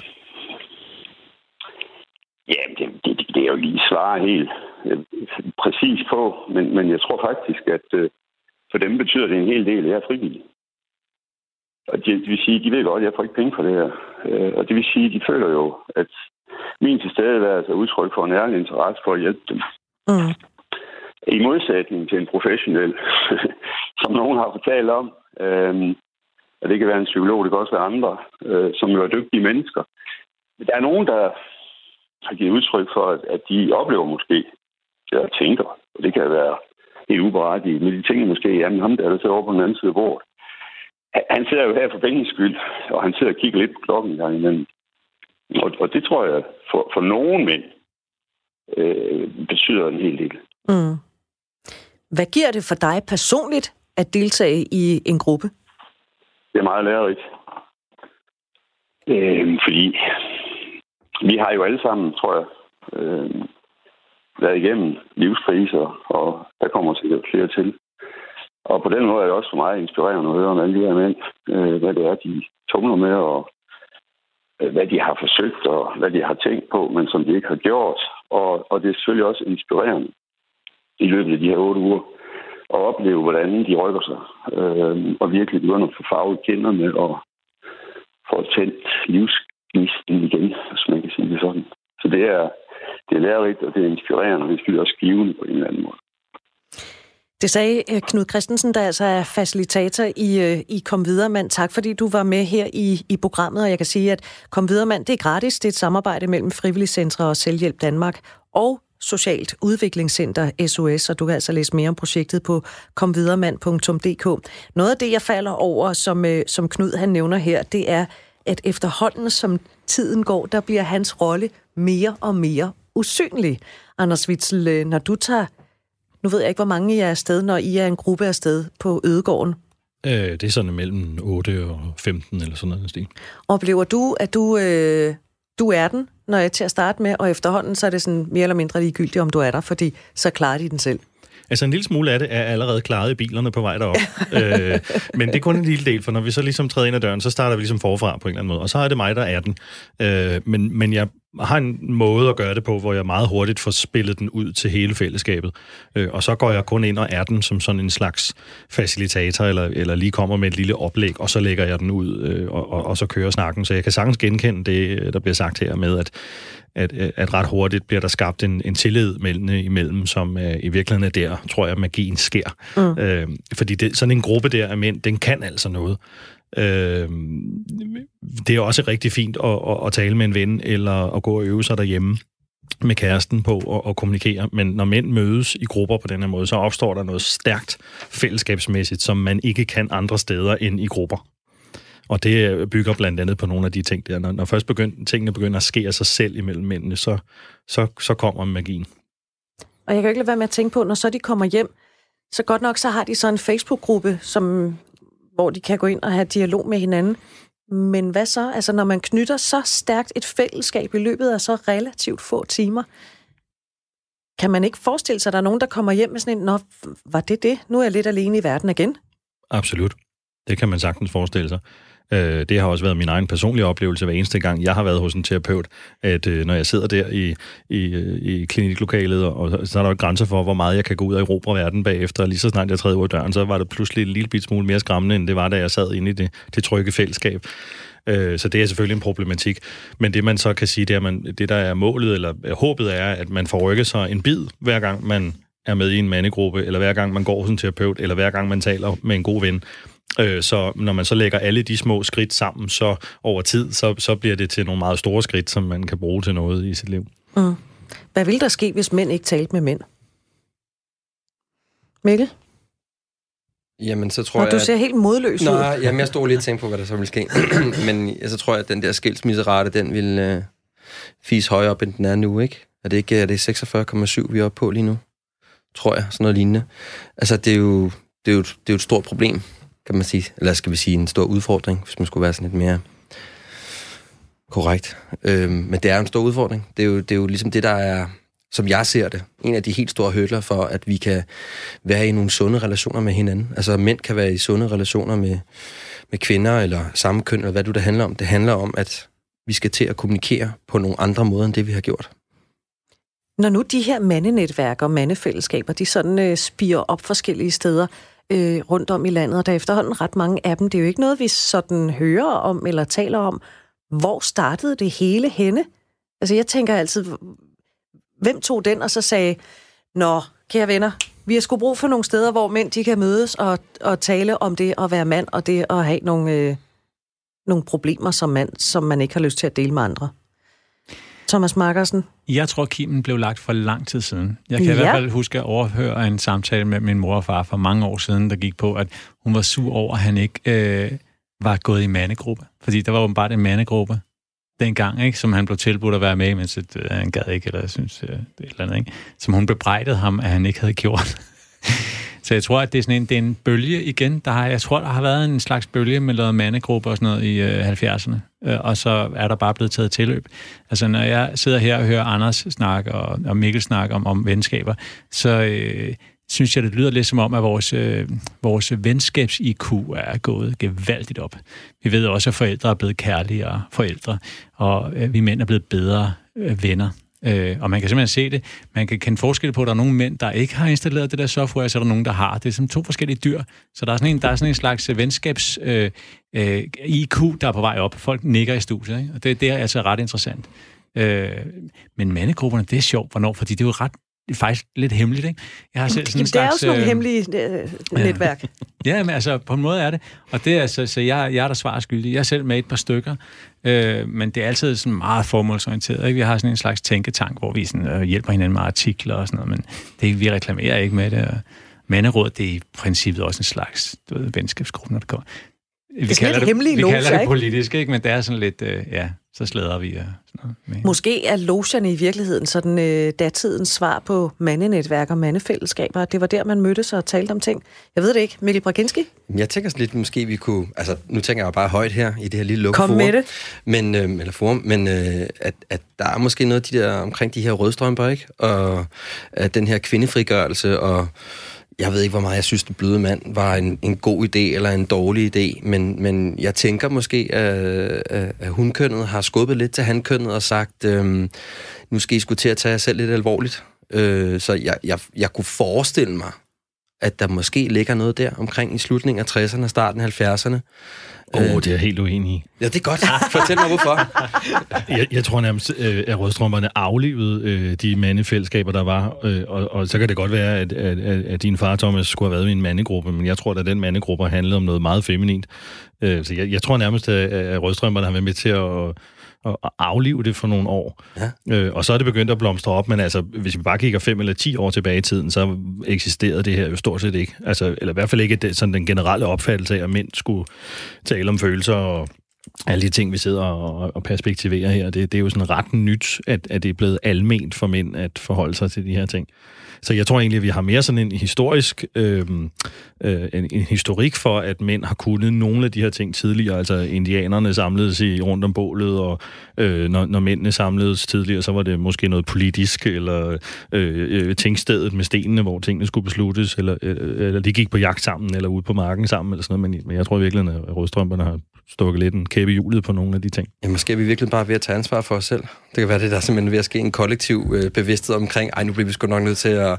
Ja, det, det, det er jo lige svare helt øh, præcis på, men, men jeg tror faktisk, at øh, for dem betyder det en hel del, at jeg er frivillig. Og det, det vil sige, de ved godt, at jeg får ikke penge for det her. Øh, og det vil sige, de føler jo, at min tilstedeværelse er udtryk for en ærlig interesse for at hjælpe dem. Mm. I modsætning til en professionel, som nogen har fortalt om, øh, at det kan være en psykolog, det kan også være andre, øh, som jo er dygtige mennesker. Men der er nogen, der har givet udtryk for, at, at de oplever måske, eller tænker, og det kan være helt uberettiget, men de tænker måske, jamen ham der, der sidder over på den anden side af bordet, han sidder jo her for pengens skyld, og han sidder og kigger lidt på klokken en gang imellem. Og, og det tror jeg, for, for nogen mænd, øh, betyder en hel del. Mm. Hvad giver det for dig personligt at deltage i en gruppe? Det er meget lærerigt. Øh, fordi vi har jo alle sammen, tror jeg, øh, været igennem livskriser, og der kommer sikkert flere til. Og på den måde er det også for mig inspirerende at høre om alle de her mænd, øh, hvad det er, de tumler med, og øh, hvad de har forsøgt, og hvad de har tænkt på, men som de ikke har gjort. Og, og det er selvfølgelig også inspirerende i løbet af de her otte uger at opleve, hvordan de rykker sig, øh, og virkelig begynder at få farvet kinderne og få tændt livsgnisten igen, hvis man kan sige det sådan. Så det er, det er lærerigt, og det er inspirerende, og det er også givende på en eller anden måde. Det sagde øh, Knud Christensen, der altså er facilitator i, øh, i Kom Videre Mand. Tak fordi du var med her i, i programmet, og jeg kan sige, at Kom Videre Mand, det er gratis. Det er et samarbejde mellem Frivilligcentre og Selvhjælp Danmark og Socialt Udviklingscenter SOS, og du kan altså læse mere om projektet på komvideremand.dk. Noget af det, jeg falder over, som, øh, som Knud han nævner her, det er, at efterhånden som tiden går, der bliver hans rolle mere og mere usynlig. Anders Witzel, når du tager nu ved jeg ikke, hvor mange I er afsted, når I er en gruppe afsted på Ødegården. Øh, det er sådan mellem 8 og 15 eller sådan noget stil. Oplever du, at du, øh, du er den, når jeg til at starte med, og efterhånden så er det sådan mere eller mindre ligegyldigt, om du er der, fordi så klarer de den selv? Altså en lille smule af det er allerede klaret i bilerne på vej derop. øh, men det er kun en lille del, for når vi så ligesom træder ind ad døren, så starter vi ligesom forfra på en eller anden måde. Og så er det mig, der er den. Øh, men, men jeg har en måde at gøre det på, hvor jeg meget hurtigt får spillet den ud til hele fællesskabet. Øh, og så går jeg kun ind og er den som sådan en slags facilitator, eller, eller lige kommer med et lille oplæg, og så lægger jeg den ud, øh, og, og, og så kører snakken. Så jeg kan sagtens genkende det, der bliver sagt her med, at, at, at ret hurtigt bliver der skabt en, en tillid mellem, imellem, som øh, i virkeligheden er der, tror jeg, magien sker. Mm. Øh, fordi det, sådan en gruppe der af mænd, den kan altså noget. Øh, det er også rigtig fint at, at, at tale med en ven, eller at gå og øve sig derhjemme med kæresten på at, at kommunikere, men når mænd mødes i grupper på den her måde, så opstår der noget stærkt fællesskabsmæssigt, som man ikke kan andre steder end i grupper. Og det bygger blandt andet på nogle af de ting der. Når, når først begynd, tingene begynder at ske af sig selv imellem mændene, så, så, så kommer magien. Og jeg kan ikke lade være med at tænke på, når så de kommer hjem, så godt nok så har de så en Facebook-gruppe, som hvor de kan gå ind og have dialog med hinanden. Men hvad så? Altså, når man knytter så stærkt et fællesskab i løbet af så relativt få timer, kan man ikke forestille sig, at der er nogen, der kommer hjem med sådan en, Nå, var det det? Nu er jeg lidt alene i verden igen. Absolut. Det kan man sagtens forestille sig. Øh, det har også været min egen personlige oplevelse hver eneste gang, jeg har været hos en terapeut, at øh, når jeg sidder der i, i, øh, i kliniklokalet, og så er der jo grænser for, hvor meget jeg kan gå ud og erobre verden bagefter, og lige så snart jeg træder ud af døren, så var det pludselig en lille bit smule mere skræmmende, end det var, da jeg sad inde i det, det trygge fællesskab. Øh, så det er selvfølgelig en problematik. Men det man så kan sige, det, er, man, det der er målet, eller håbet er, at man får rykket sig en bid, hver gang man er med i en mandegruppe, eller hver gang man går hos en terapeut, eller hver gang man taler med en god ven. Øh, så når man så lægger alle de små skridt sammen, så over tid, så, så bliver det til nogle meget store skridt, som man kan bruge til noget i sit liv. Mm. Hvad ville der ske, hvis mænd ikke talte med mænd? Mikkel? Jamen, så tror Nå, jeg... du ser at... helt modløs Nå, ud. jamen, jeg stod lige og tænkte på, hvad der så ville ske. Men så tror jeg, at den der skilsmisserate, den vil øh, fise højere op, end den er nu, ikke? Er det ikke er det 46,7, vi er oppe på lige nu? Tror jeg, sådan noget lignende. Altså, det er jo, det er jo, det er jo et stort problem kan man sige. Eller skal vi sige en stor udfordring, hvis man skulle være sådan lidt mere korrekt. Øhm, men det er en stor udfordring. Det er, jo, det er jo ligesom det, der er, som jeg ser det, en af de helt store hurdler for, at vi kan være i nogle sunde relationer med hinanden. Altså mænd kan være i sunde relationer med, med kvinder eller samme køn, eller hvad du det handler om. Det handler om, at vi skal til at kommunikere på nogle andre måder, end det vi har gjort. Når nu de her mandenetværk og mandefællesskaber, de sådan øh, spiger op forskellige steder, øh, rundt om i landet, og der er efterhånden ret mange af dem. Det er jo ikke noget, vi sådan hører om eller taler om. Hvor startede det hele henne? Altså, jeg tænker altid, hvem tog den og så sagde, Nå, kære venner, vi har sgu brug for nogle steder, hvor mænd de kan mødes og, og tale om det at være mand, og det at have nogle, øh, nogle problemer som mand, som man ikke har lyst til at dele med andre. Thomas Markersen? Jeg tror, kimen blev lagt for lang tid siden. Jeg kan ja. i hvert fald huske at overhøre en samtale med min mor og far for mange år siden, der gik på, at hun var sur over, at han ikke øh, var gået i mandegruppe. Fordi der var åbenbart en mandegruppe dengang, ikke, som han blev tilbudt at være med i, men så, øh, han gad ikke, eller jeg synes, øh, det eller andet, ikke? som hun bebrejdede ham, at han ikke havde gjort. Så jeg tror, at det er sådan en, det er en bølge igen. Der har, jeg tror, der har været en slags bølge med lavet mandegrupper og sådan noget i øh, 70'erne. Øh, og så er der bare blevet taget tilløb. Altså, når jeg sidder her og hører Anders snakke og, og Mikkel snakke om, om venskaber, så øh, synes jeg, det lyder lidt som om, at vores, øh, vores venskabs-IQ er gået gevaldigt op. Vi ved også, at forældre er blevet kærligere forældre, og øh, vi mænd er blevet bedre øh, venner. Øh, og man kan simpelthen se det. Man kan kende forskel på, at der er nogle mænd, der ikke har installeret det der software, så er der nogen, der har. Det er som to forskellige dyr. Så der er sådan en, der er sådan en slags øh, venskabs øh, øh, IQ, der er på vej op. Folk nikker i studiet, ikke? og det, det er altså ret interessant. Øh, men mandegrupperne, det er sjovt, hvornår, fordi det er jo ret det er faktisk lidt hemmeligt, ikke? Jeg har selv sådan en slags... Det er også nogle øh, hemmelige øh, netværk. ja, men altså, på en måde er det. Og det er altså, så jeg, jeg er der svar skyldig. Jeg er selv med et par stykker, øh, men det er altid sådan meget formålsorienteret. Ikke? Vi har sådan en slags tænketank, hvor vi sådan, øh, hjælper hinanden med artikler og sådan noget, men det, vi reklamerer ikke med det. Og manderåd, det er i princippet også en slags du ved, venskabsgruppe, når det kommer. Vi det er kalder det, vi kalder det politisk, ikke? men det er sådan lidt, øh, ja, så slæder vi. Ja, sådan noget med. Måske er logierne i virkeligheden sådan øh, datidens svar på mandenetværk og mandefællesskaber. Det var der, man mødtes og talte om ting. Jeg ved det ikke. Mikkel Braginski? Jeg tænker lidt, måske vi kunne... Altså, nu tænker jeg bare højt her i det her lille lukket Kom med det. Men, øh, eller forum, men øh, at, at der er måske noget af de der, omkring de her rødstrømper, ikke? Og at den her kvindefrigørelse og jeg ved ikke, hvor meget jeg synes, det bløde mand var en, en god idé eller en dårlig idé, men, men jeg tænker måske, at, at hunkønnet har skubbet lidt til hankønnet og sagt, øhm, nu skal I skulle til at tage jer selv lidt alvorligt. Øh, så jeg, jeg, jeg kunne forestille mig, at der måske ligger noget der omkring i slutningen af 60'erne og starten af 70'erne, Åh, oh, det er jeg helt uenig i. Ja, det er godt. Fortæl mig, hvorfor. jeg, jeg tror nærmest, øh, at rødstrømperne aflevede øh, de mandefællesskaber, der var. Øh, og, og så kan det godt være, at, at, at din far, Thomas, skulle have været i en mandegruppe, men jeg tror, at den mandegruppe handlede om noget meget feminint. Så jeg, jeg tror nærmest, at rødstrømperne har været med til at at aflive det for nogle år. Ja. Øh, og så er det begyndt at blomstre op, men altså, hvis vi bare kigger fem eller ti år tilbage i tiden, så eksisterede det her jo stort set ikke. Altså, eller i hvert fald ikke det, sådan den generelle opfattelse af, at mænd skulle tale om følelser og alle de ting, vi sidder og, og perspektiverer her. Det, det er jo sådan ret nyt, at, at det er blevet alment for mænd at forholde sig til de her ting. Så jeg tror egentlig, at vi har mere sådan en historisk øh, øh, en, en historik for, at mænd har kunnet nogle af de her ting tidligere. Altså indianerne samledes i rundt om bålet, og øh, når, når mændene samledes tidligere, så var det måske noget politisk, eller øh, øh, tingstedet med stenene, hvor tingene skulle besluttes, eller, øh, eller de gik på jagt sammen, eller ude på marken sammen, eller sådan noget. Men, men jeg tror virkelig, at rødstrømperne har stukket lidt en kæbe i hjulet på nogle af de ting. Jamen, måske er vi virkelig bare ved at tage ansvar for os selv. Det kan være, det der er simpelthen ved at ske en kollektiv øh, bevidsthed omkring, ej, nu bliver vi sgu nok nødt til at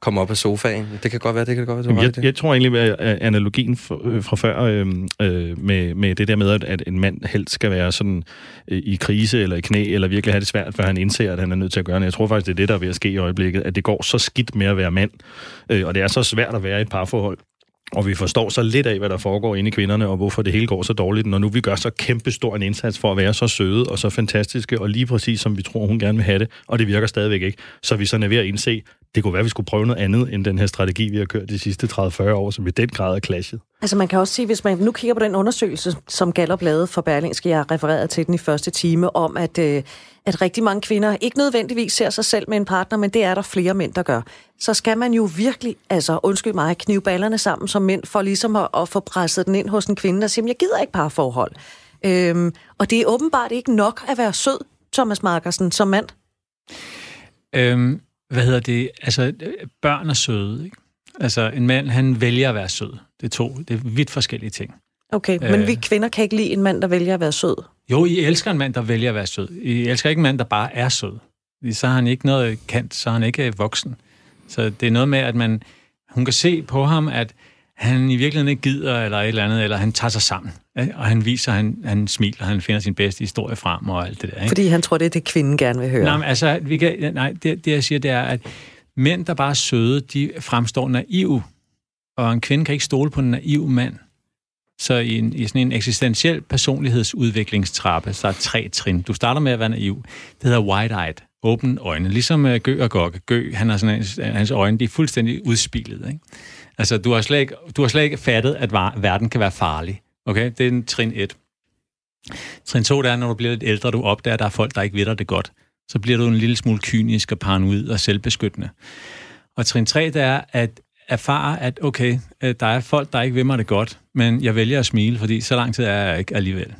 komme op af sofaen. Det kan godt være, det kan godt være. Jeg, jeg tror egentlig, at analogien fra, fra før øh, øh, med, med det der med, at, en mand helst skal være sådan øh, i krise eller i knæ, eller virkelig have det svært, før han indser, at han er nødt til at gøre det. Jeg tror faktisk, det er det, der er ved at ske i øjeblikket, at det går så skidt med at være mand, øh, og det er så svært at være i et parforhold, og vi forstår så lidt af, hvad der foregår inde i kvinderne, og hvorfor det hele går så dårligt, når nu vi gør så kæmpe stor en indsats for at være så søde og så fantastiske, og lige præcis som vi tror, hun gerne vil have det, og det virker stadigvæk ikke. Så vi så er ved at indse, det kunne være, at vi skulle prøve noget andet end den her strategi, vi har kørt de sidste 30-40 år, som i den grad er clashet. Altså man kan også sige, hvis man nu kigger på den undersøgelse, som Gallup lavede for Berlingske, jeg refererede til den i første time, om at, øh, at rigtig mange kvinder ikke nødvendigvis ser sig selv med en partner, men det er der flere mænd, der gør. Så skal man jo virkelig, altså undskyld mig, knive ballerne sammen som mænd, for ligesom at, at få presset den ind hos en kvinde, der siger, jeg gider ikke parforhold. Øhm, og det er åbenbart ikke nok at være sød, Thomas Markersen, som mand. Øhm, hvad hedder det? Altså, børn er søde, ikke? Altså, en mand, han vælger at være sød. Det er to, det er vidt forskellige ting. Okay, men øh, vi kvinder kan ikke lide en mand, der vælger at være sød. Jo, I elsker en mand, der vælger at være sød. I elsker ikke en mand, der bare er sød. Så har han ikke noget kant, så er han ikke voksen. Så det er noget med, at man, hun kan se på ham, at han i virkeligheden ikke gider, eller et eller andet, eller han tager sig sammen. Og han viser, han, han smiler, han finder sin bedste historie frem og alt det der. Ikke? Fordi han tror, det er det, kvinden gerne vil høre. Nej, men altså, vi kan, nej det, det jeg siger, det er, at mænd, der bare er søde, de fremstår naive. Og en kvinde kan ikke stole på en naiv mand. Så i, en, i sådan en eksistentiel personlighedsudviklingstrappe, så er tre trin. Du starter med at være naiv. Det hedder wide-eyed, åbne øjne. Ligesom uh, Gø og Gokke. Gø, han har sådan, hans øjne, de er fuldstændig udspillet. Ikke? Altså, du har, slet ikke, du har slet ikke fattet, at verden kan være farlig. Okay? Det er en trin 1. Trin 2, det er, når du bliver lidt ældre, du opdager, at der er folk, der ikke ved dig det godt. Så bliver du en lille smule kynisk og paranoid og selvbeskyttende. Og trin 3, det er, at erfare, at okay, øh, der er folk, der ikke ved mig det godt, men jeg vælger at smile, fordi så lang tid er jeg ikke alligevel.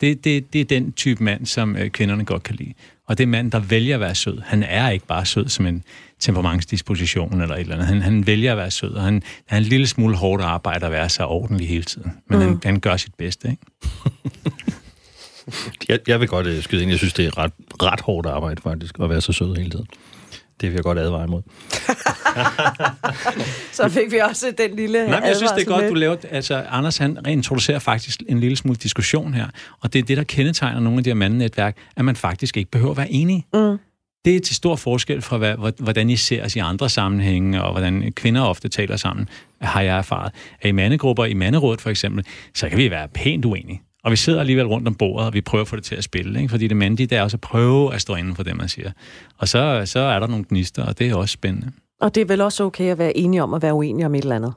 Det, det, det er den type mand, som øh, kvinderne godt kan lide. Og det er mand, der vælger at være sød. Han er ikke bare sød som en temperamentsdisposition eller et eller andet. Han, han vælger at være sød, og han, han er en lille smule hårdt arbejde at være så ordentlig hele tiden. Men mm. han, han gør sit bedste, ikke? jeg, jeg vil godt uh, skyde ind. Jeg synes, det er ret, ret hårdt arbejde faktisk, at være så sød hele tiden. Det vil jeg godt advare imod. så fik vi også den lille Nej, men jeg synes, det er godt, med. du laver... Altså, Anders, han introducerer faktisk en lille smule diskussion her, og det er det, der kendetegner nogle af de her mandenetværk, at man faktisk ikke behøver at være enige. Mm. Det er til stor forskel fra, hvad, hvordan I ser os i andre sammenhænge, og hvordan kvinder ofte taler sammen, har jeg erfaret. At i mandegrupper, i manderådet for eksempel, så kan vi være pænt uenige. Og vi sidder alligevel rundt om bordet, og vi prøver at få det til at spille. Ikke? Fordi det mandige, det er også at prøve at stå inden for det, man siger. Og så, så er der nogle gnister, og det er også spændende. Og det er vel også okay at være enige om at være uenige om et eller andet?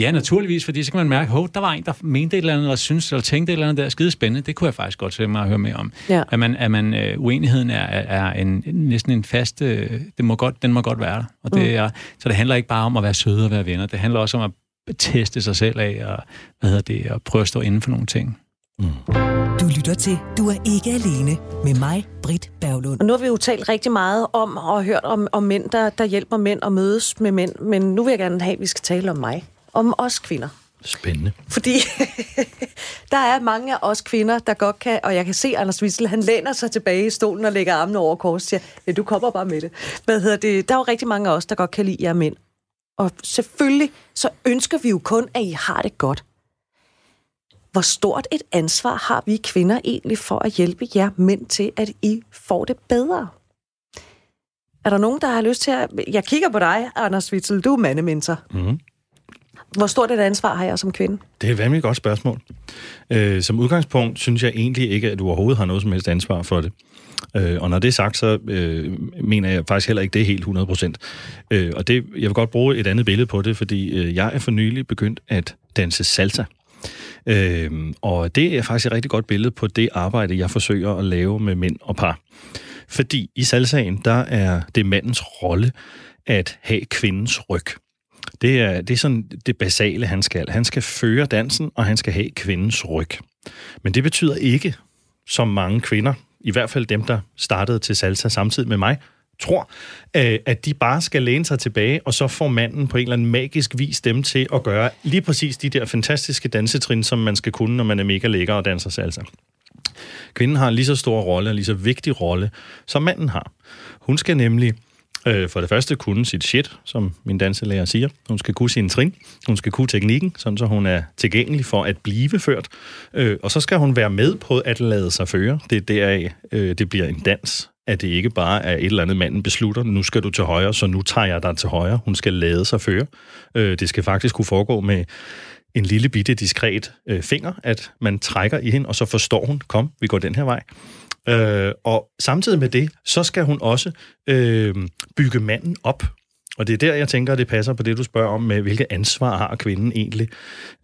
Ja, naturligvis, fordi så kan man mærke, at der var en, der mente et eller andet, eller synes, eller tænkte et eller andet, der er skide spændende. Det kunne jeg faktisk godt tænke mig at høre mere om. Ja. At, man, at man, uh, uenigheden er, er en, næsten en fast... Uh, det må godt, den må godt være der. Og det mm. er, så det handler ikke bare om at være søde og være venner. Det handler også om at teste sig selv af, og, hvad hedder det, og prøve at stå inden for nogle ting. Mm. Du lytter til Du er ikke alene med mig, Britt Berglund. Og nu har vi jo talt rigtig meget om og hørt om, om mænd, der, der hjælper mænd at mødes med mænd. Men nu vil jeg gerne have, at vi skal tale om mig. Om os kvinder. Spændende. Fordi der er mange af os kvinder, der godt kan, og jeg kan se Anders Wissel, han læner sig tilbage i stolen og lægger armene over kors og siger, ja, du kommer bare med det. Hvad hedder det? Der er jo rigtig mange af os, der godt kan lide jer mænd. Og selvfølgelig, så ønsker vi jo kun, at I har det godt. Hvor stort et ansvar har vi kvinder egentlig for at hjælpe jer mænd til, at I får det bedre? Er der nogen, der har lyst til at... Jeg kigger på dig, Anders Witzel. Du er mandementor. Mm. Hvor stort et ansvar har jeg som kvinde? Det er et vanvittigt godt spørgsmål. Øh, som udgangspunkt synes jeg egentlig ikke, at du overhovedet har noget som helst ansvar for det. Øh, og når det er sagt, så øh, mener jeg faktisk heller ikke, det er helt 100 procent. Øh, og det, jeg vil godt bruge et andet billede på det, fordi øh, jeg er for nylig begyndt at danse salsa. Øh, og det er faktisk et rigtig godt billede på det arbejde, jeg forsøger at lave med mænd og par. Fordi i salsaen, der er det mandens rolle at have kvindens ryg. Det er, det er sådan det basale, han skal. Han skal føre dansen, og han skal have kvindens ryg. Men det betyder ikke, som mange kvinder, i hvert fald dem, der startede til salsa samtidig med mig, tror, øh, at de bare skal læne sig tilbage, og så får manden på en eller anden magisk vis dem til at gøre lige præcis de der fantastiske dansetrin, som man skal kunne, når man er mega lækker og danser salsa. Kvinden har en lige så stor rolle, og lige så vigtig rolle, som manden har. Hun skal nemlig øh, for det første kunne sit shit, som min danselærer siger. Hun skal kunne sin trin. Hun skal kunne teknikken, sådan så hun er tilgængelig for at blive ført. Øh, og så skal hun være med på at lade sig føre. Det er deraf, øh, det bliver en dans at det ikke bare er et eller andet, manden beslutter, nu skal du til højre, så nu tager jeg dig til højre. Hun skal lade sig føre. Øh, det skal faktisk kunne foregå med en lille bitte diskret øh, finger, at man trækker i hende, og så forstår hun, kom, vi går den her vej. Øh, og samtidig med det, så skal hun også øh, bygge manden op. Og det er der, jeg tænker, at det passer på det, du spørger om, med hvilket ansvar har kvinden egentlig.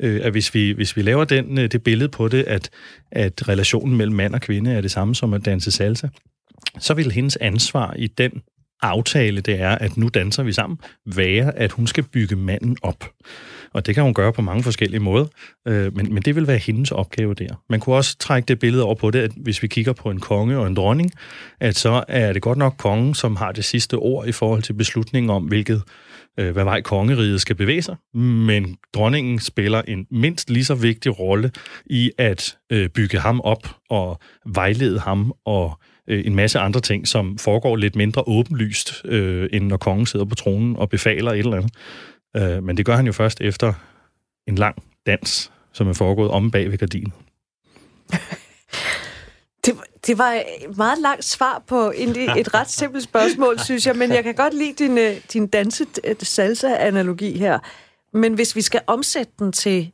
Øh, at hvis vi, hvis vi laver den, øh, det billede på det, at, at relationen mellem mand og kvinde er det samme som at danse salsa, så vil hendes ansvar i den aftale, det er, at nu danser vi sammen, være, at hun skal bygge manden op. Og det kan hun gøre på mange forskellige måder, øh, men, men det vil være hendes opgave der. Man kunne også trække det billede over på det, at hvis vi kigger på en konge og en dronning, at så er det godt nok kongen, som har det sidste ord i forhold til beslutningen om, hvilket øh, hvad vej kongeriget skal bevæge sig, men dronningen spiller en mindst lige så vigtig rolle i at øh, bygge ham op og vejlede ham og øh, en masse andre ting, som foregår lidt mindre åbenlyst, øh, end når kongen sidder på tronen og befaler et eller andet. Øh, men det gør han jo først efter en lang dans, som er foregået om bag ved gardinen. Det, det var et meget langt svar på egentlig et ret simpelt spørgsmål, synes jeg, men jeg kan godt lide din, øh, din danse-salsa-analogi her. Men hvis vi skal omsætte den til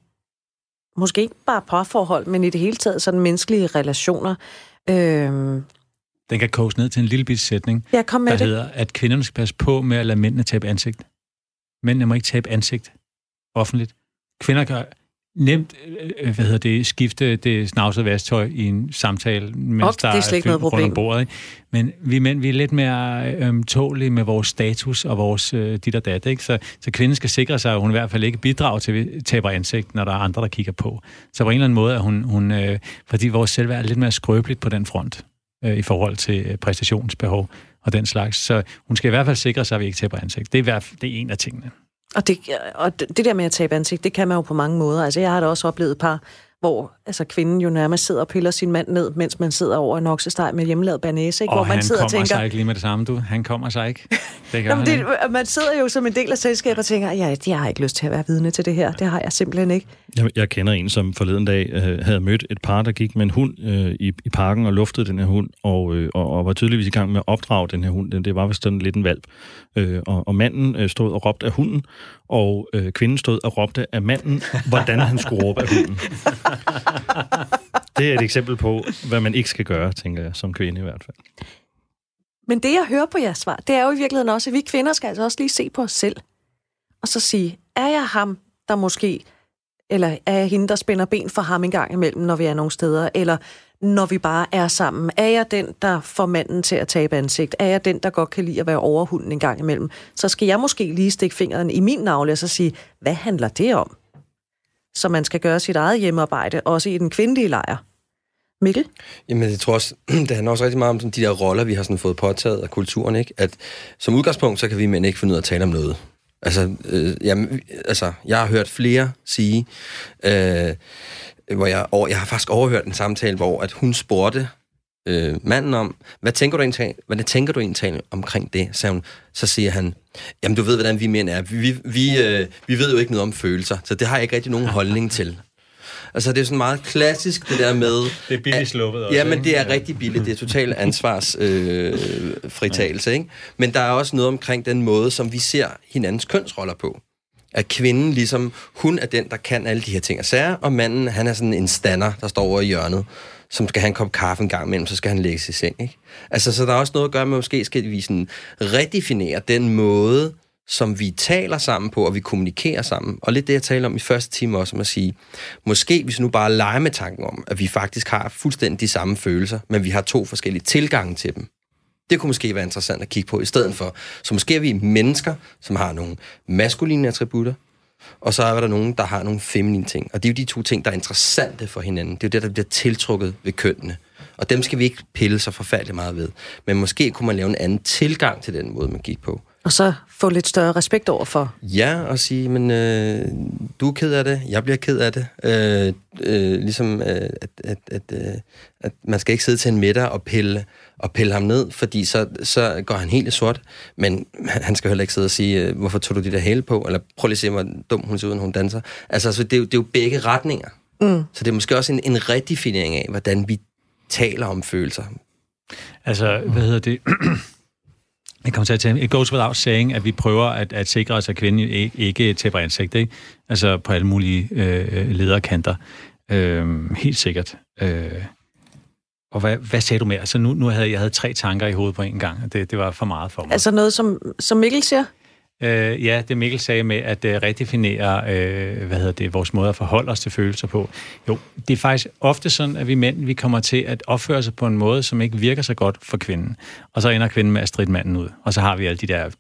måske ikke bare parforhold, men i det hele taget sådan menneskelige relationer, øh, den kan koges ned til en lille bitte sætning, ja, kom med der det. hedder, at kvinderne skal passe på med at lade mændene tabe ansigt. Mændene må ikke tabe ansigt offentligt. Kvinder kan nemt øh, hvad hedder det, skifte det snavsede vasktøj i en samtale, mens Og der det er slet ikke noget rundt problem. om bordet. Ikke? Men vi mænd, vi er lidt mere ømtålige med vores status og vores øh, dit og dat. Ikke? Så, så kvinden skal sikre sig, at hun i hvert fald ikke bidrager til at taber ansigt, når der er andre, der kigger på. Så på en eller anden måde er hun, hun øh, fordi vores selvværd er lidt mere skrøbeligt på den front øh, i forhold til øh, præstationsbehov og den slags. Så hun skal i hvert fald sikre sig, at vi ikke taber ansigt. Det er, i hvert fald, det er en af tingene. Og det, og det det der med at tabe ansigt, det kan man jo på mange måder. Altså, jeg har da også oplevet et par, hvor altså, kvinden jo nærmest sidder og piller sin mand ned, mens man sidder over en oksesteg med hjemmelavet banæse, ikke? Og hvor man han sidder kommer og tænker... sig ikke lige med det samme, du. Han kommer sig ikke. Det gør ikke. det, man sidder jo som en del af selskabet og tænker, ja, jeg har ikke lyst til at være vidne til det her. Det har jeg simpelthen ikke. Jeg, jeg kender en, som forleden dag øh, havde mødt et par, der gik med en hund øh, i, i parken og luftede den her hund, og, øh, og, og var tydeligvis i gang med at opdrage den her hund. Det, det var vist sådan lidt en valp. Øh, og, og manden øh, stod og råbte af hunden, og øh, kvinden stod og råbte af manden, hvordan han skulle råbe af hunden. Det er et eksempel på, hvad man ikke skal gøre, tænker jeg, som kvinde i hvert fald. Men det, jeg hører på jeres svar, det er jo i virkeligheden også, at vi kvinder skal altså også lige se på os selv. Og så sige, er jeg ham, der måske, eller er jeg hende, der spænder ben for ham en gang imellem, når vi er nogle steder, eller når vi bare er sammen? Er jeg den, der får manden til at tabe ansigt? Er jeg den, der godt kan lide at være overhunden en gang imellem? Så skal jeg måske lige stikke fingeren i min navle og så sige, hvad handler det om? Så man skal gøre sit eget hjemmearbejde, også i den kvindelige lejr. Mikkel? Jamen, jeg tror også, det handler også rigtig meget om sådan, de der roller, vi har sådan fået påtaget af kulturen, ikke? At som udgangspunkt, så kan vi mænd ikke finde ud af at tale om noget. Altså, øh, jamen, altså jeg har hørt flere sige, øh, hvor jeg, og jeg har faktisk overhørt en samtale, hvor at hun spurgte øh, manden om, hvad tænker du egentlig, hvad tænker du egentlig omkring det? Så, hun, så siger han, jamen du ved, hvordan vi mænd er. Vi, vi, øh, vi ved jo ikke noget om følelser, så det har jeg ikke rigtig nogen holdning til. Altså, det er sådan meget klassisk, det der med... Det er billigt sluppet også, Ja, men det er rigtig billigt. Det er total ansvarsfritagelse, øh, ikke? Men der er også noget omkring den måde, som vi ser hinandens kønsroller på. At kvinden ligesom, hun er den, der kan alle de her ting og sager, og manden, han er sådan en stander, der står over i hjørnet, som skal have en kop kaffe en gang imellem, så skal han lægge sig i seng, ikke? Altså, så der er også noget at gøre med, måske skal vi sådan redefinere den måde, som vi taler sammen på, og vi kommunikerer sammen. Og lidt det, jeg taler om i første time også, om at sige, måske hvis vi nu bare leger med tanken om, at vi faktisk har fuldstændig de samme følelser, men vi har to forskellige tilgange til dem. Det kunne måske være interessant at kigge på i stedet for. Så måske er vi mennesker, som har nogle maskuline attributter, og så er der nogen, der har nogle feminine ting. Og det er jo de to ting, der er interessante for hinanden. Det er jo det, der bliver tiltrukket ved kønnene. Og dem skal vi ikke pille så forfærdeligt meget ved. Men måske kunne man lave en anden tilgang til den måde, man gik på. Og så få lidt større respekt over for Ja, og sige, men øh, du er ked af det, jeg bliver ked af det. Øh, øh, ligesom, øh, at, at, at, øh, at man skal ikke sidde til en middag og pille, og pille ham ned, fordi så, så går han helt i sort. Men han skal heller ikke sidde og sige, øh, hvorfor tog du de der hæle på? Eller prøv lige at se, hvor dum hun ser ud, når hun danser. Altså, altså det, er jo, det er jo begge retninger. Mm. Så det er måske også en, en redefinering af, hvordan vi taler om følelser. Altså, hvad hedder det? Jeg kommer til at tænke, it goes without saying, at vi prøver at, at sikre os, at kvinden ikke, ikke taber ansigt, ikke? Altså på alle mulige øh, lederkanter. Øh, helt sikkert. Øh, og hvad, hvad sagde du mere? Altså nu, nu havde jeg havde tre tanker i hovedet på en gang, og det, det var for meget for mig. Altså noget, som, som Mikkel siger? Øh, ja, det Mikkel sagde med at øh, redefinere, øh, hvad hedder det, vores måde at forholde os til følelser på. Jo, det er faktisk ofte sådan, at vi mænd, vi kommer til at opføre sig på en måde, som ikke virker så godt for kvinden. Og så ender kvinden med at stride manden ud. Og så har vi alle de der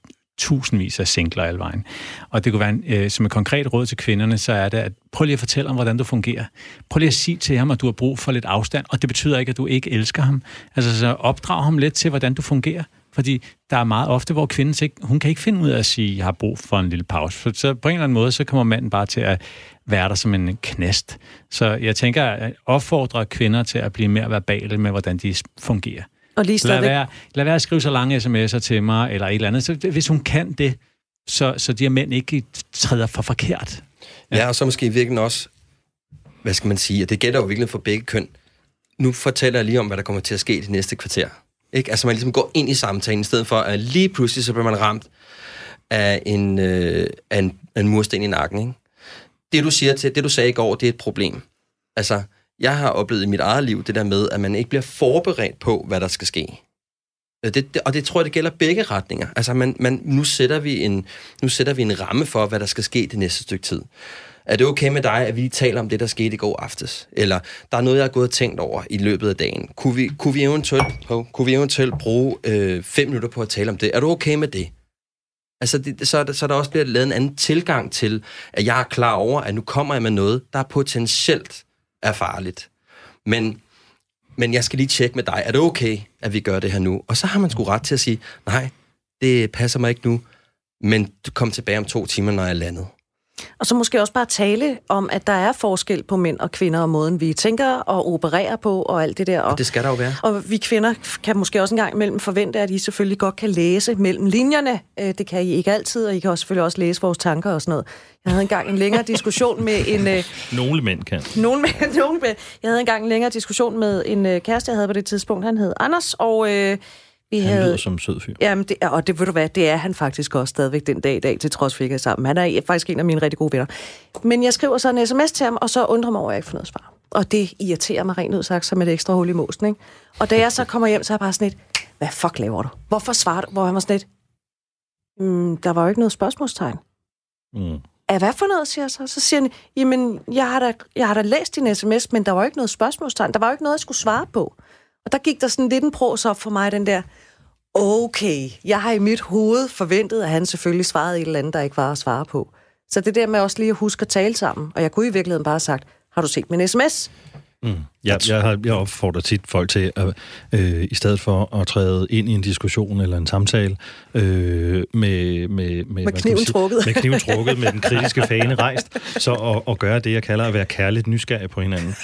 tusindvis af singler alle vejen. Og det kunne være, en, øh, som et konkret råd til kvinderne, så er det, at prøv lige at fortælle om, hvordan du fungerer. Prøv lige at sige til ham, at du har brug for lidt afstand, og det betyder ikke, at du ikke elsker ham. Altså, så opdrag ham lidt til, hvordan du fungerer. Fordi der er meget ofte, hvor kvinden ikke, hun kan ikke finde ud af at sige, jeg har brug for en lille pause. Så, så på en eller anden måde, så kommer manden bare til at være der som en knæst. Så jeg tænker at opfordre kvinder til at blive mere verbale med, hvordan de fungerer. Og lige Lad være, lad være at skrive så lange sms'er til mig, eller et eller andet. Så hvis hun kan det, så, så de her mænd ikke træder for forkert. Ja. ja, og så måske virkelig også, hvad skal man sige, og det gælder jo virkelig for begge køn. Nu fortæller jeg lige om, hvad der kommer til at ske i det næste kvarter. Ikke? Altså man ligesom går ind i samtalen, i stedet for at lige pludselig, så bliver man ramt af en, øh, af en, af en mursten i nakken. Ikke? Det du siger til, det du sagde i går, det er et problem. Altså, jeg har oplevet i mit eget liv det der med, at man ikke bliver forberedt på, hvad der skal ske. Det, det, og det tror jeg, det gælder begge retninger. Altså, man, man, nu, sætter vi en, nu sætter vi en ramme for, hvad der skal ske det næste stykke tid. er det okay med dig, at vi taler om det, der skete i går aftes? Eller der er noget, jeg har gået og tænkt over i løbet af dagen. Kunne vi, kunne vi, eventuelt, oh, kunne vi eventuelt bruge øh, fem minutter på at tale om det? Er du okay med det? Altså, det, så, er så er der også bliver lavet en anden tilgang til, at jeg er klar over, at nu kommer jeg med noget, der potentielt er farligt. Men, men jeg skal lige tjekke med dig, er det okay, at vi gør det her nu? Og så har man sgu ret til at sige, nej, det passer mig ikke nu, men du kom tilbage om to timer, når jeg er landet. Og så måske også bare tale om, at der er forskel på mænd og kvinder, og måden vi tænker og opererer på, og alt det der. Og, og det skal der jo være. Og vi kvinder kan måske også en gang imellem forvente, at I selvfølgelig godt kan læse mellem linjerne. Øh, det kan I ikke altid, og I kan også selvfølgelig også læse vores tanker og sådan noget. Jeg havde engang en længere diskussion med en... Øh, nogle mænd kan. Nogle mænd, nogle mænd. Jeg havde engang en længere diskussion med en øh, kæreste, jeg havde på det tidspunkt. Han hed Anders, og... Øh, vi han havde, lyder som sød fyr. Jamen, det, og det ved du hvad, det er han faktisk også stadigvæk den dag i dag, til trods for ikke er sammen. Han er faktisk en af mine rigtig gode venner. Men jeg skriver så en sms til ham, og så undrer mig over, at jeg ikke får noget svar. Og det irriterer mig rent ud sagt som et ekstra hul i mosen, ikke? Og da jeg så kommer hjem, så er jeg bare sådan et, hvad fuck laver du? Hvorfor svarer du? Hvor han var sådan et, mm, der var jo ikke noget spørgsmålstegn. Mm. Ja, hvad for noget, siger jeg så? Så siger han, jamen, jeg har, da, jeg har da læst din sms, men der var jo ikke noget spørgsmålstegn. Der var jo ikke noget, jeg skulle svare på. Og der gik der sådan lidt en pros op for mig, den der, okay, jeg har i mit hoved forventet, at han selvfølgelig svarede et eller andet, der ikke var at svare på. Så det der med også lige at huske at tale sammen, og jeg kunne i virkeligheden bare have sagt, har du set min sms? Mm. Ja, jeg, har, jeg opfordrer tit folk til, at øh, i stedet for at træde ind i en diskussion eller en samtale øh, med, med, med, med kniven sige, trukket, med, kniven trukket med den kritiske fane rejst, så at, at gøre det, jeg kalder at være kærligt nysgerrig på hinanden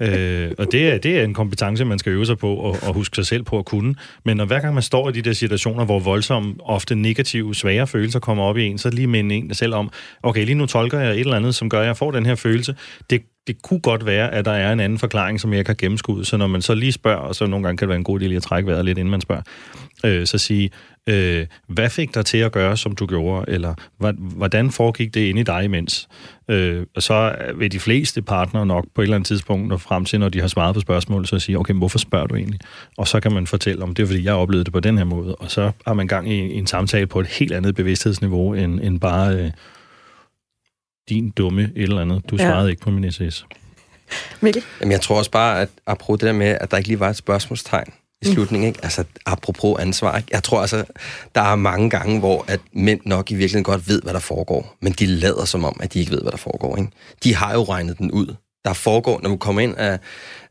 øh, og det er, det er en kompetence, man skal øve sig på og, og huske sig selv på at kunne. Men når hver gang man står i de der situationer, hvor voldsomme, ofte negative, svære følelser kommer op i en, så lige minde en selv om, okay, lige nu tolker jeg et eller andet, som gør, at jeg får den her følelse. Det det kunne godt være, at der er en anden forklaring, som jeg kan gennemskue. Så når man så lige spørger, og så nogle gange kan det være en god idé lige at trække vejret lidt, inden man spørger, øh, så sige, øh, hvad fik dig til at gøre, som du gjorde, eller hvordan foregik det inde i dig imens? Øh, og så vil de fleste partnere nok på et eller andet tidspunkt nå frem til, når de har svaret på spørgsmålet, så sige, okay, hvorfor spørger du egentlig? Og så kan man fortælle om, det er fordi, jeg oplevede det på den her måde, og så har man gang i, en samtale på et helt andet bevidsthedsniveau, end, end bare... Øh, din dumme et eller andet. Du svarede ja. ikke på min SS. Mikkel? Jamen, jeg tror også bare, at apropos det der med, at der ikke lige var et spørgsmålstegn i slutningen, ikke? altså apropos ansvar, ikke? jeg tror altså, der er mange gange, hvor at mænd nok i virkeligheden godt ved, hvad der foregår, men de lader som om, at de ikke ved, hvad der foregår. Ikke? De har jo regnet den ud. Der foregår, når vi kommer ind af,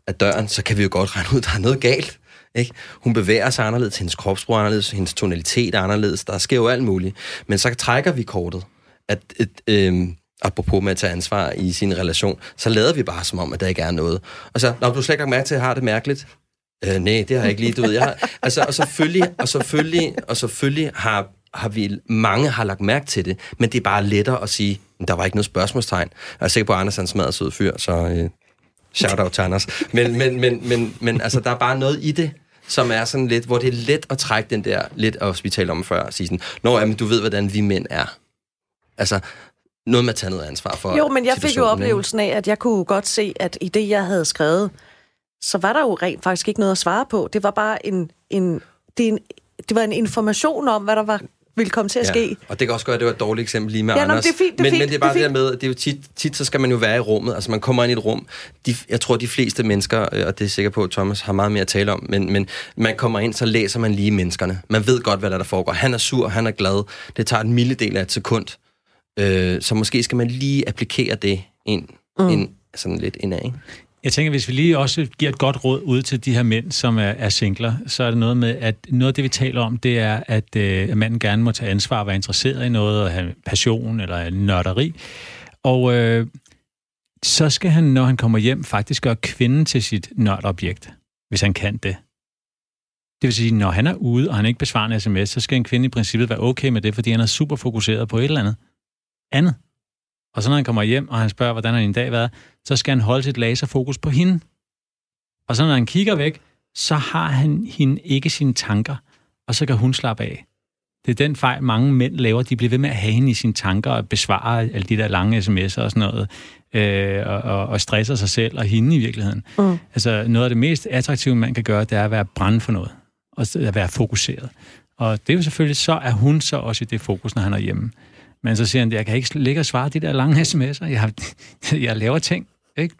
af døren, så kan vi jo godt regne ud, at der er noget galt. Ikke? Hun bevæger sig anderledes, hendes kropsbrug er anderledes, hendes tonalitet er anderledes, der sker jo alt muligt. Men så trækker vi kortet, at et, øh, apropos med at tage ansvar i sin relation, så lader vi bare som om, at der ikke er noget. Og så, når du slet ikke har mærke til, at jeg har det mærkeligt, øh, nej, det har jeg ikke lige, du ved. Jeg har, altså, og selvfølgelig, og selvfølgelig, og selvfølgelig har, har vi, mange har lagt mærke til det, men det er bare lettere at sige, der var ikke noget spørgsmålstegn. Jeg er sikker på, at Anders er en smadret sød fyr, så øh, shout out til Anders. Men, men, men, men, men altså, der er bare noget i det, som er sådan lidt, hvor det er let at trække den der, lidt, og vi talte om før, og sige sådan, Nå, jamen, du ved, hvordan vi mænd er. Altså, noget med at tage noget ansvar for Jo, men jeg fik jo oplevelsen af, at jeg kunne godt se, at i det, jeg havde skrevet, så var der jo rent faktisk ikke noget at svare på. Det var bare en, en, det, en, det var en information om, hvad der var ville komme til at ske. Ja, og det kan også gøre, at det var et dårligt eksempel lige med ja, Anders. Nå, det er fint, det er men, fint, men det er bare det, er det med, det er jo tit, tit, så skal man jo være i rummet. Altså man kommer ind i et rum. De, jeg tror, de fleste mennesker, øh, og det er sikker på, at Thomas har meget mere at tale om, men, men man kommer ind, så læser man lige menneskerne. Man ved godt, hvad der, der foregår. Han er sur, han er glad. Det tager en milledel af et sekund. Øh, så måske skal man lige applikere det ind, mm. ind sådan lidt indad, ikke? Jeg tænker, hvis vi lige også giver et godt råd ud til de her mænd, som er, er singler, så er det noget med, at noget af det, vi taler om, det er, at, øh, manden gerne må tage ansvar og være interesseret i noget, og have passion eller en nørderi. Og øh, så skal han, når han kommer hjem, faktisk gøre kvinden til sit nørdobjekt, hvis han kan det. Det vil sige, når han er ude, og han ikke besvarer en sms, så skal en kvinde i princippet være okay med det, fordi han er super fokuseret på et eller andet andet. Og så når han kommer hjem, og han spørger, hvordan har din dag været, så skal han holde sit laserfokus på hende. Og så når han kigger væk, så har han hende ikke sine tanker, og så kan hun slappe af. Det er den fejl, mange mænd laver. De bliver ved med at have hende i sine tanker og besvare alle de der lange sms'er og sådan noget, øh, og, og, og stresser sig selv og hende i virkeligheden. Mm. Altså noget af det mest attraktive, man kan gøre, det er at være brændt for noget, og at være fokuseret. Og det er jo selvfølgelig, så er hun så også i det fokus, når han er hjemme. Men så siger han, jeg kan ikke ligge og svare de der lange sms'er. Jeg, jeg laver ting, ikke?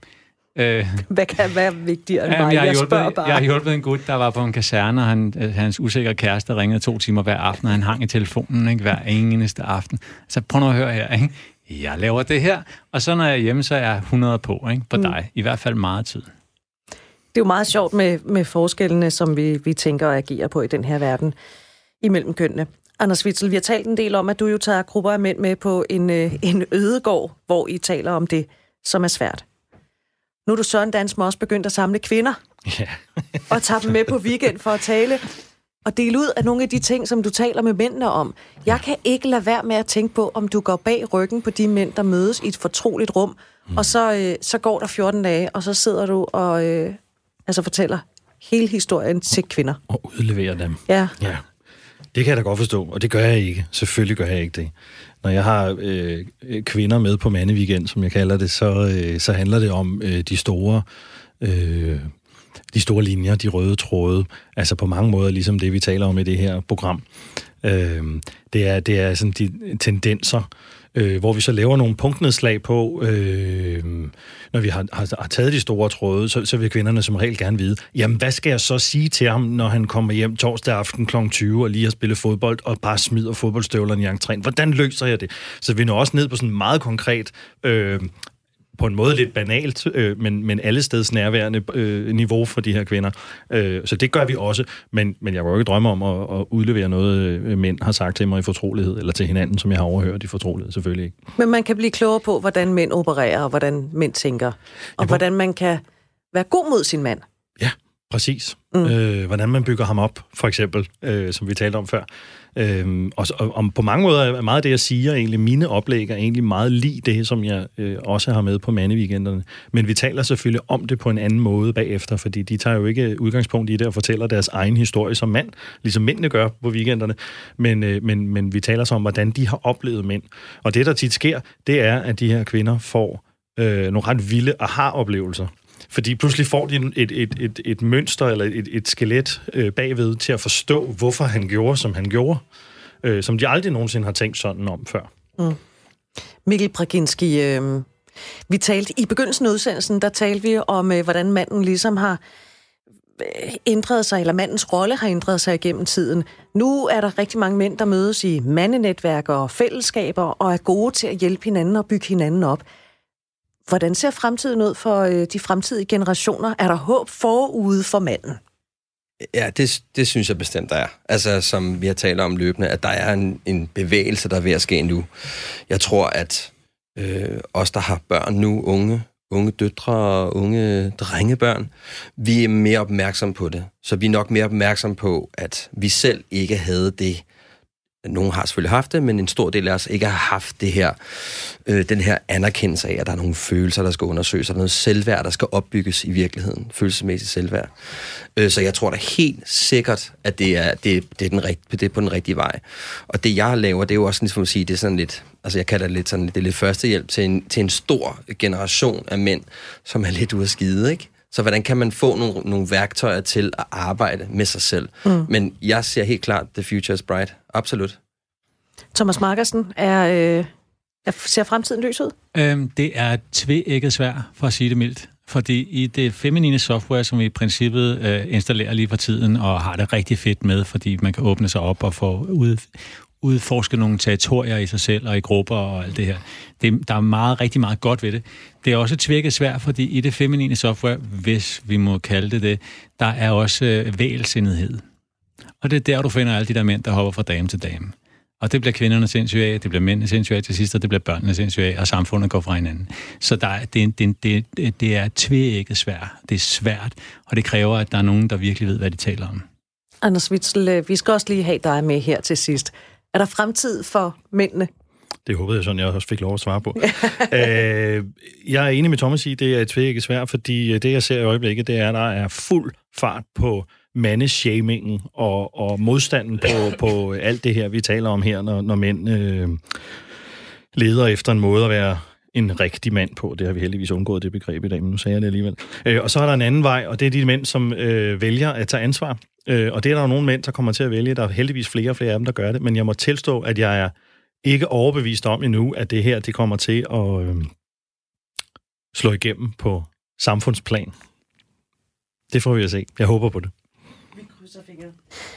Øh, hvad kan være vigtigere end mig? Jeg, jeg, hjulpet, spørger bare. jeg har hjulpet en gut, der var på en kaserne, og han, hans usikre kæreste ringede to timer hver aften, og han hang i telefonen ikke, hver eneste aften. Så prøv nu at høre her, ikke? jeg laver det her, og så når jeg er hjemme, så er jeg 100 på ikke, på mm. dig. I hvert fald meget tid. Det er jo meget sjovt med, med forskellene, som vi, vi tænker og agerer på i den her verden imellem kønnene. Anders Witzel, vi har talt en del om, at du jo tager grupper af mænd med på en, øh, en ødegård, hvor I taler om det, som er svært. Nu er du Søren Dansmer også begyndt at samle kvinder. Ja. og tage dem med på weekend for at tale og dele ud af nogle af de ting, som du taler med mændene om. Jeg kan ikke lade være med at tænke på, om du går bag ryggen på de mænd, der mødes i et fortroligt rum, mm. og så, øh, så går der 14 dage, og så sidder du og øh, altså fortæller hele historien til kvinder. Og udleverer dem. Ja. ja. Det kan jeg da godt forstå, og det gør jeg ikke. Selvfølgelig gør jeg ikke det. Når jeg har øh, øh, kvinder med på mandeweekend, som jeg kalder det, så, øh, så handler det om øh, de store... Øh, de store linjer, de røde tråde, altså på mange måder ligesom det, vi taler om i det her program. Øh, det, er, det er sådan de tendenser, øh, hvor vi så laver nogle punktnedslag på, øh, når vi har, har, har taget de store tråde, så, så vil kvinderne som regel gerne vide, jamen hvad skal jeg så sige til ham, når han kommer hjem torsdag aften kl. 20 og lige har spillet fodbold og bare smider fodboldstøvlerne i entréen? Hvordan løser jeg det? Så vi når også ned på sådan meget konkret øh, på en måde lidt banalt, øh, men, men alle steds nærværende øh, niveau for de her kvinder. Øh, så det gør vi også, men, men jeg var jo ikke drømme om at, at udlevere noget, øh, mænd har sagt til mig i fortrolighed, eller til hinanden, som jeg har overhørt i fortrolighed, selvfølgelig ikke. Men man kan blive klogere på, hvordan mænd opererer, og hvordan mænd tænker, og ja, hvordan man kan være god mod sin mand. Ja, præcis. Mm. Øh, hvordan man bygger ham op, for eksempel, øh, som vi talte om før. Øhm, og, og, og på mange måder er meget af det, jeg siger, egentlig mine oplæg er egentlig meget lige det, som jeg øh, også har med på mandeweekenderne. Men vi taler selvfølgelig om det på en anden måde bagefter, fordi de tager jo ikke øh, udgangspunkt i det og fortæller deres egen historie som mand, ligesom mændene gør på weekenderne. Men, øh, men, men vi taler så om, hvordan de har oplevet mænd. Og det, der tit sker, det er, at de her kvinder får øh, nogle ret vilde aha-oplevelser. Fordi pludselig får de et, et, et, et mønster eller et, et skelet øh, bagved til at forstå, hvorfor han gjorde, som han gjorde, øh, som de aldrig nogensinde har tænkt sådan om før. Mm. Mikkel Braginski, øh, vi talte i begyndelsen af udsendelsen, der talte vi om, øh, hvordan manden ligesom har øh, ændret sig, eller mandens rolle har ændret sig igennem tiden. Nu er der rigtig mange mænd, der mødes i mandenetværk og fællesskaber, og er gode til at hjælpe hinanden og bygge hinanden op. Hvordan ser fremtiden ud for øh, de fremtidige generationer? Er der håb forude for manden? Ja, det, det synes jeg bestemt, der er. Altså, som vi har talt om løbende, at der er en, en bevægelse, der er ved at ske nu. Jeg tror, at øh, os, der har børn nu, unge, unge døtre og unge drengebørn, vi er mere opmærksomme på det. Så vi er nok mere opmærksomme på, at vi selv ikke havde det, nogle har selvfølgelig haft det, men en stor del af os ikke har haft det her, øh, den her anerkendelse af, at der er nogle følelser, der skal undersøges, og der er noget selvværd, der skal opbygges i virkeligheden, følelsesmæssigt selvværd. Øh, så jeg tror da helt sikkert, at det er, det, det, er den rigt, det er på den rigtige vej. Og det jeg laver, det er jo også ligesom at sige, det er sådan lidt, altså jeg kalder det lidt sådan, det er lidt førstehjælp til en, til en stor generation af mænd, som er lidt ude af skide, ikke? Så hvordan kan man få nogle, nogle værktøjer til at arbejde med sig selv? Mm. Men jeg ser helt klart, the future is bright. Absolut. Thomas Markersen, er, øh, er, ser fremtiden løs ud? Øhm, det er tvækket svær, for at sige det mildt. Fordi i det feminine software, som vi i princippet øh, installerer lige for tiden, og har det rigtig fedt med, fordi man kan åbne sig op og få ud, udforske nogle territorier i sig selv og i grupper og alt det her. Det, der er meget, rigtig meget godt ved det. Det er også tvirket svært, fordi i det feminine software, hvis vi må kalde det det, der er også øh, vælsindhed. Og det er der, du finder alle de der mænd, der hopper fra dame til dame. Og det bliver kvinderne sindssyge af, det bliver mændene sindssyge af til sidst, og det bliver børnene sindssyge af, og samfundet går fra hinanden. Så der, det, det, det, det er tvækket svært. Det er svært, og det kræver, at der er nogen, der virkelig ved, hvad de taler om. Anders Witzel, øh, vi skal også lige have dig med her til sidst. Er der fremtid for mændene? Det håbede jeg sådan, jeg også fik lov at svare på. øh, jeg er enig med Thomas i, det er tvækket svært, fordi øh, det, jeg ser i øjeblikket, det er, at der er fuld fart på mandeshamingen og, og modstanden på, på alt det her, vi taler om her, når, når mænd øh, leder efter en måde at være en rigtig mand på. Det har vi heldigvis undgået det begreb i dag, men nu sagde jeg det alligevel. Øh, og så er der en anden vej, og det er de mænd, som øh, vælger at tage ansvar. Øh, og det er der jo nogle mænd, der kommer til at vælge. Der er heldigvis flere og flere af dem, der gør det, men jeg må tilstå, at jeg er ikke overbevist om endnu, at det her det kommer til at øh, slå igennem på samfundsplan. Det får vi at se. Jeg håber på det.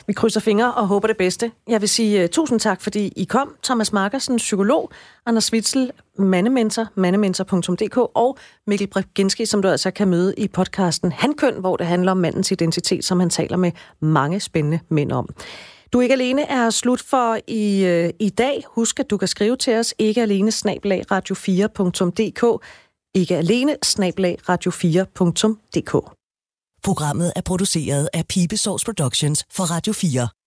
Vi krydser fingre og håber det bedste. Jeg vil sige uh, tusind tak, fordi I kom. Thomas Markersen, psykolog, Anders Witzel, mandementor, mandementor.dk og Mikkel Brzezinski, som du altså kan møde i podcasten Hankøn, hvor det handler om mandens identitet, som han taler med mange spændende mænd om. Du er ikke alene er slut for i, uh, i dag. Husk, at du kan skrive til os ikke alene snablag radio4.dk ikke alene snablag radio4.dk Programmet er produceret af Pibesource Productions for Radio 4.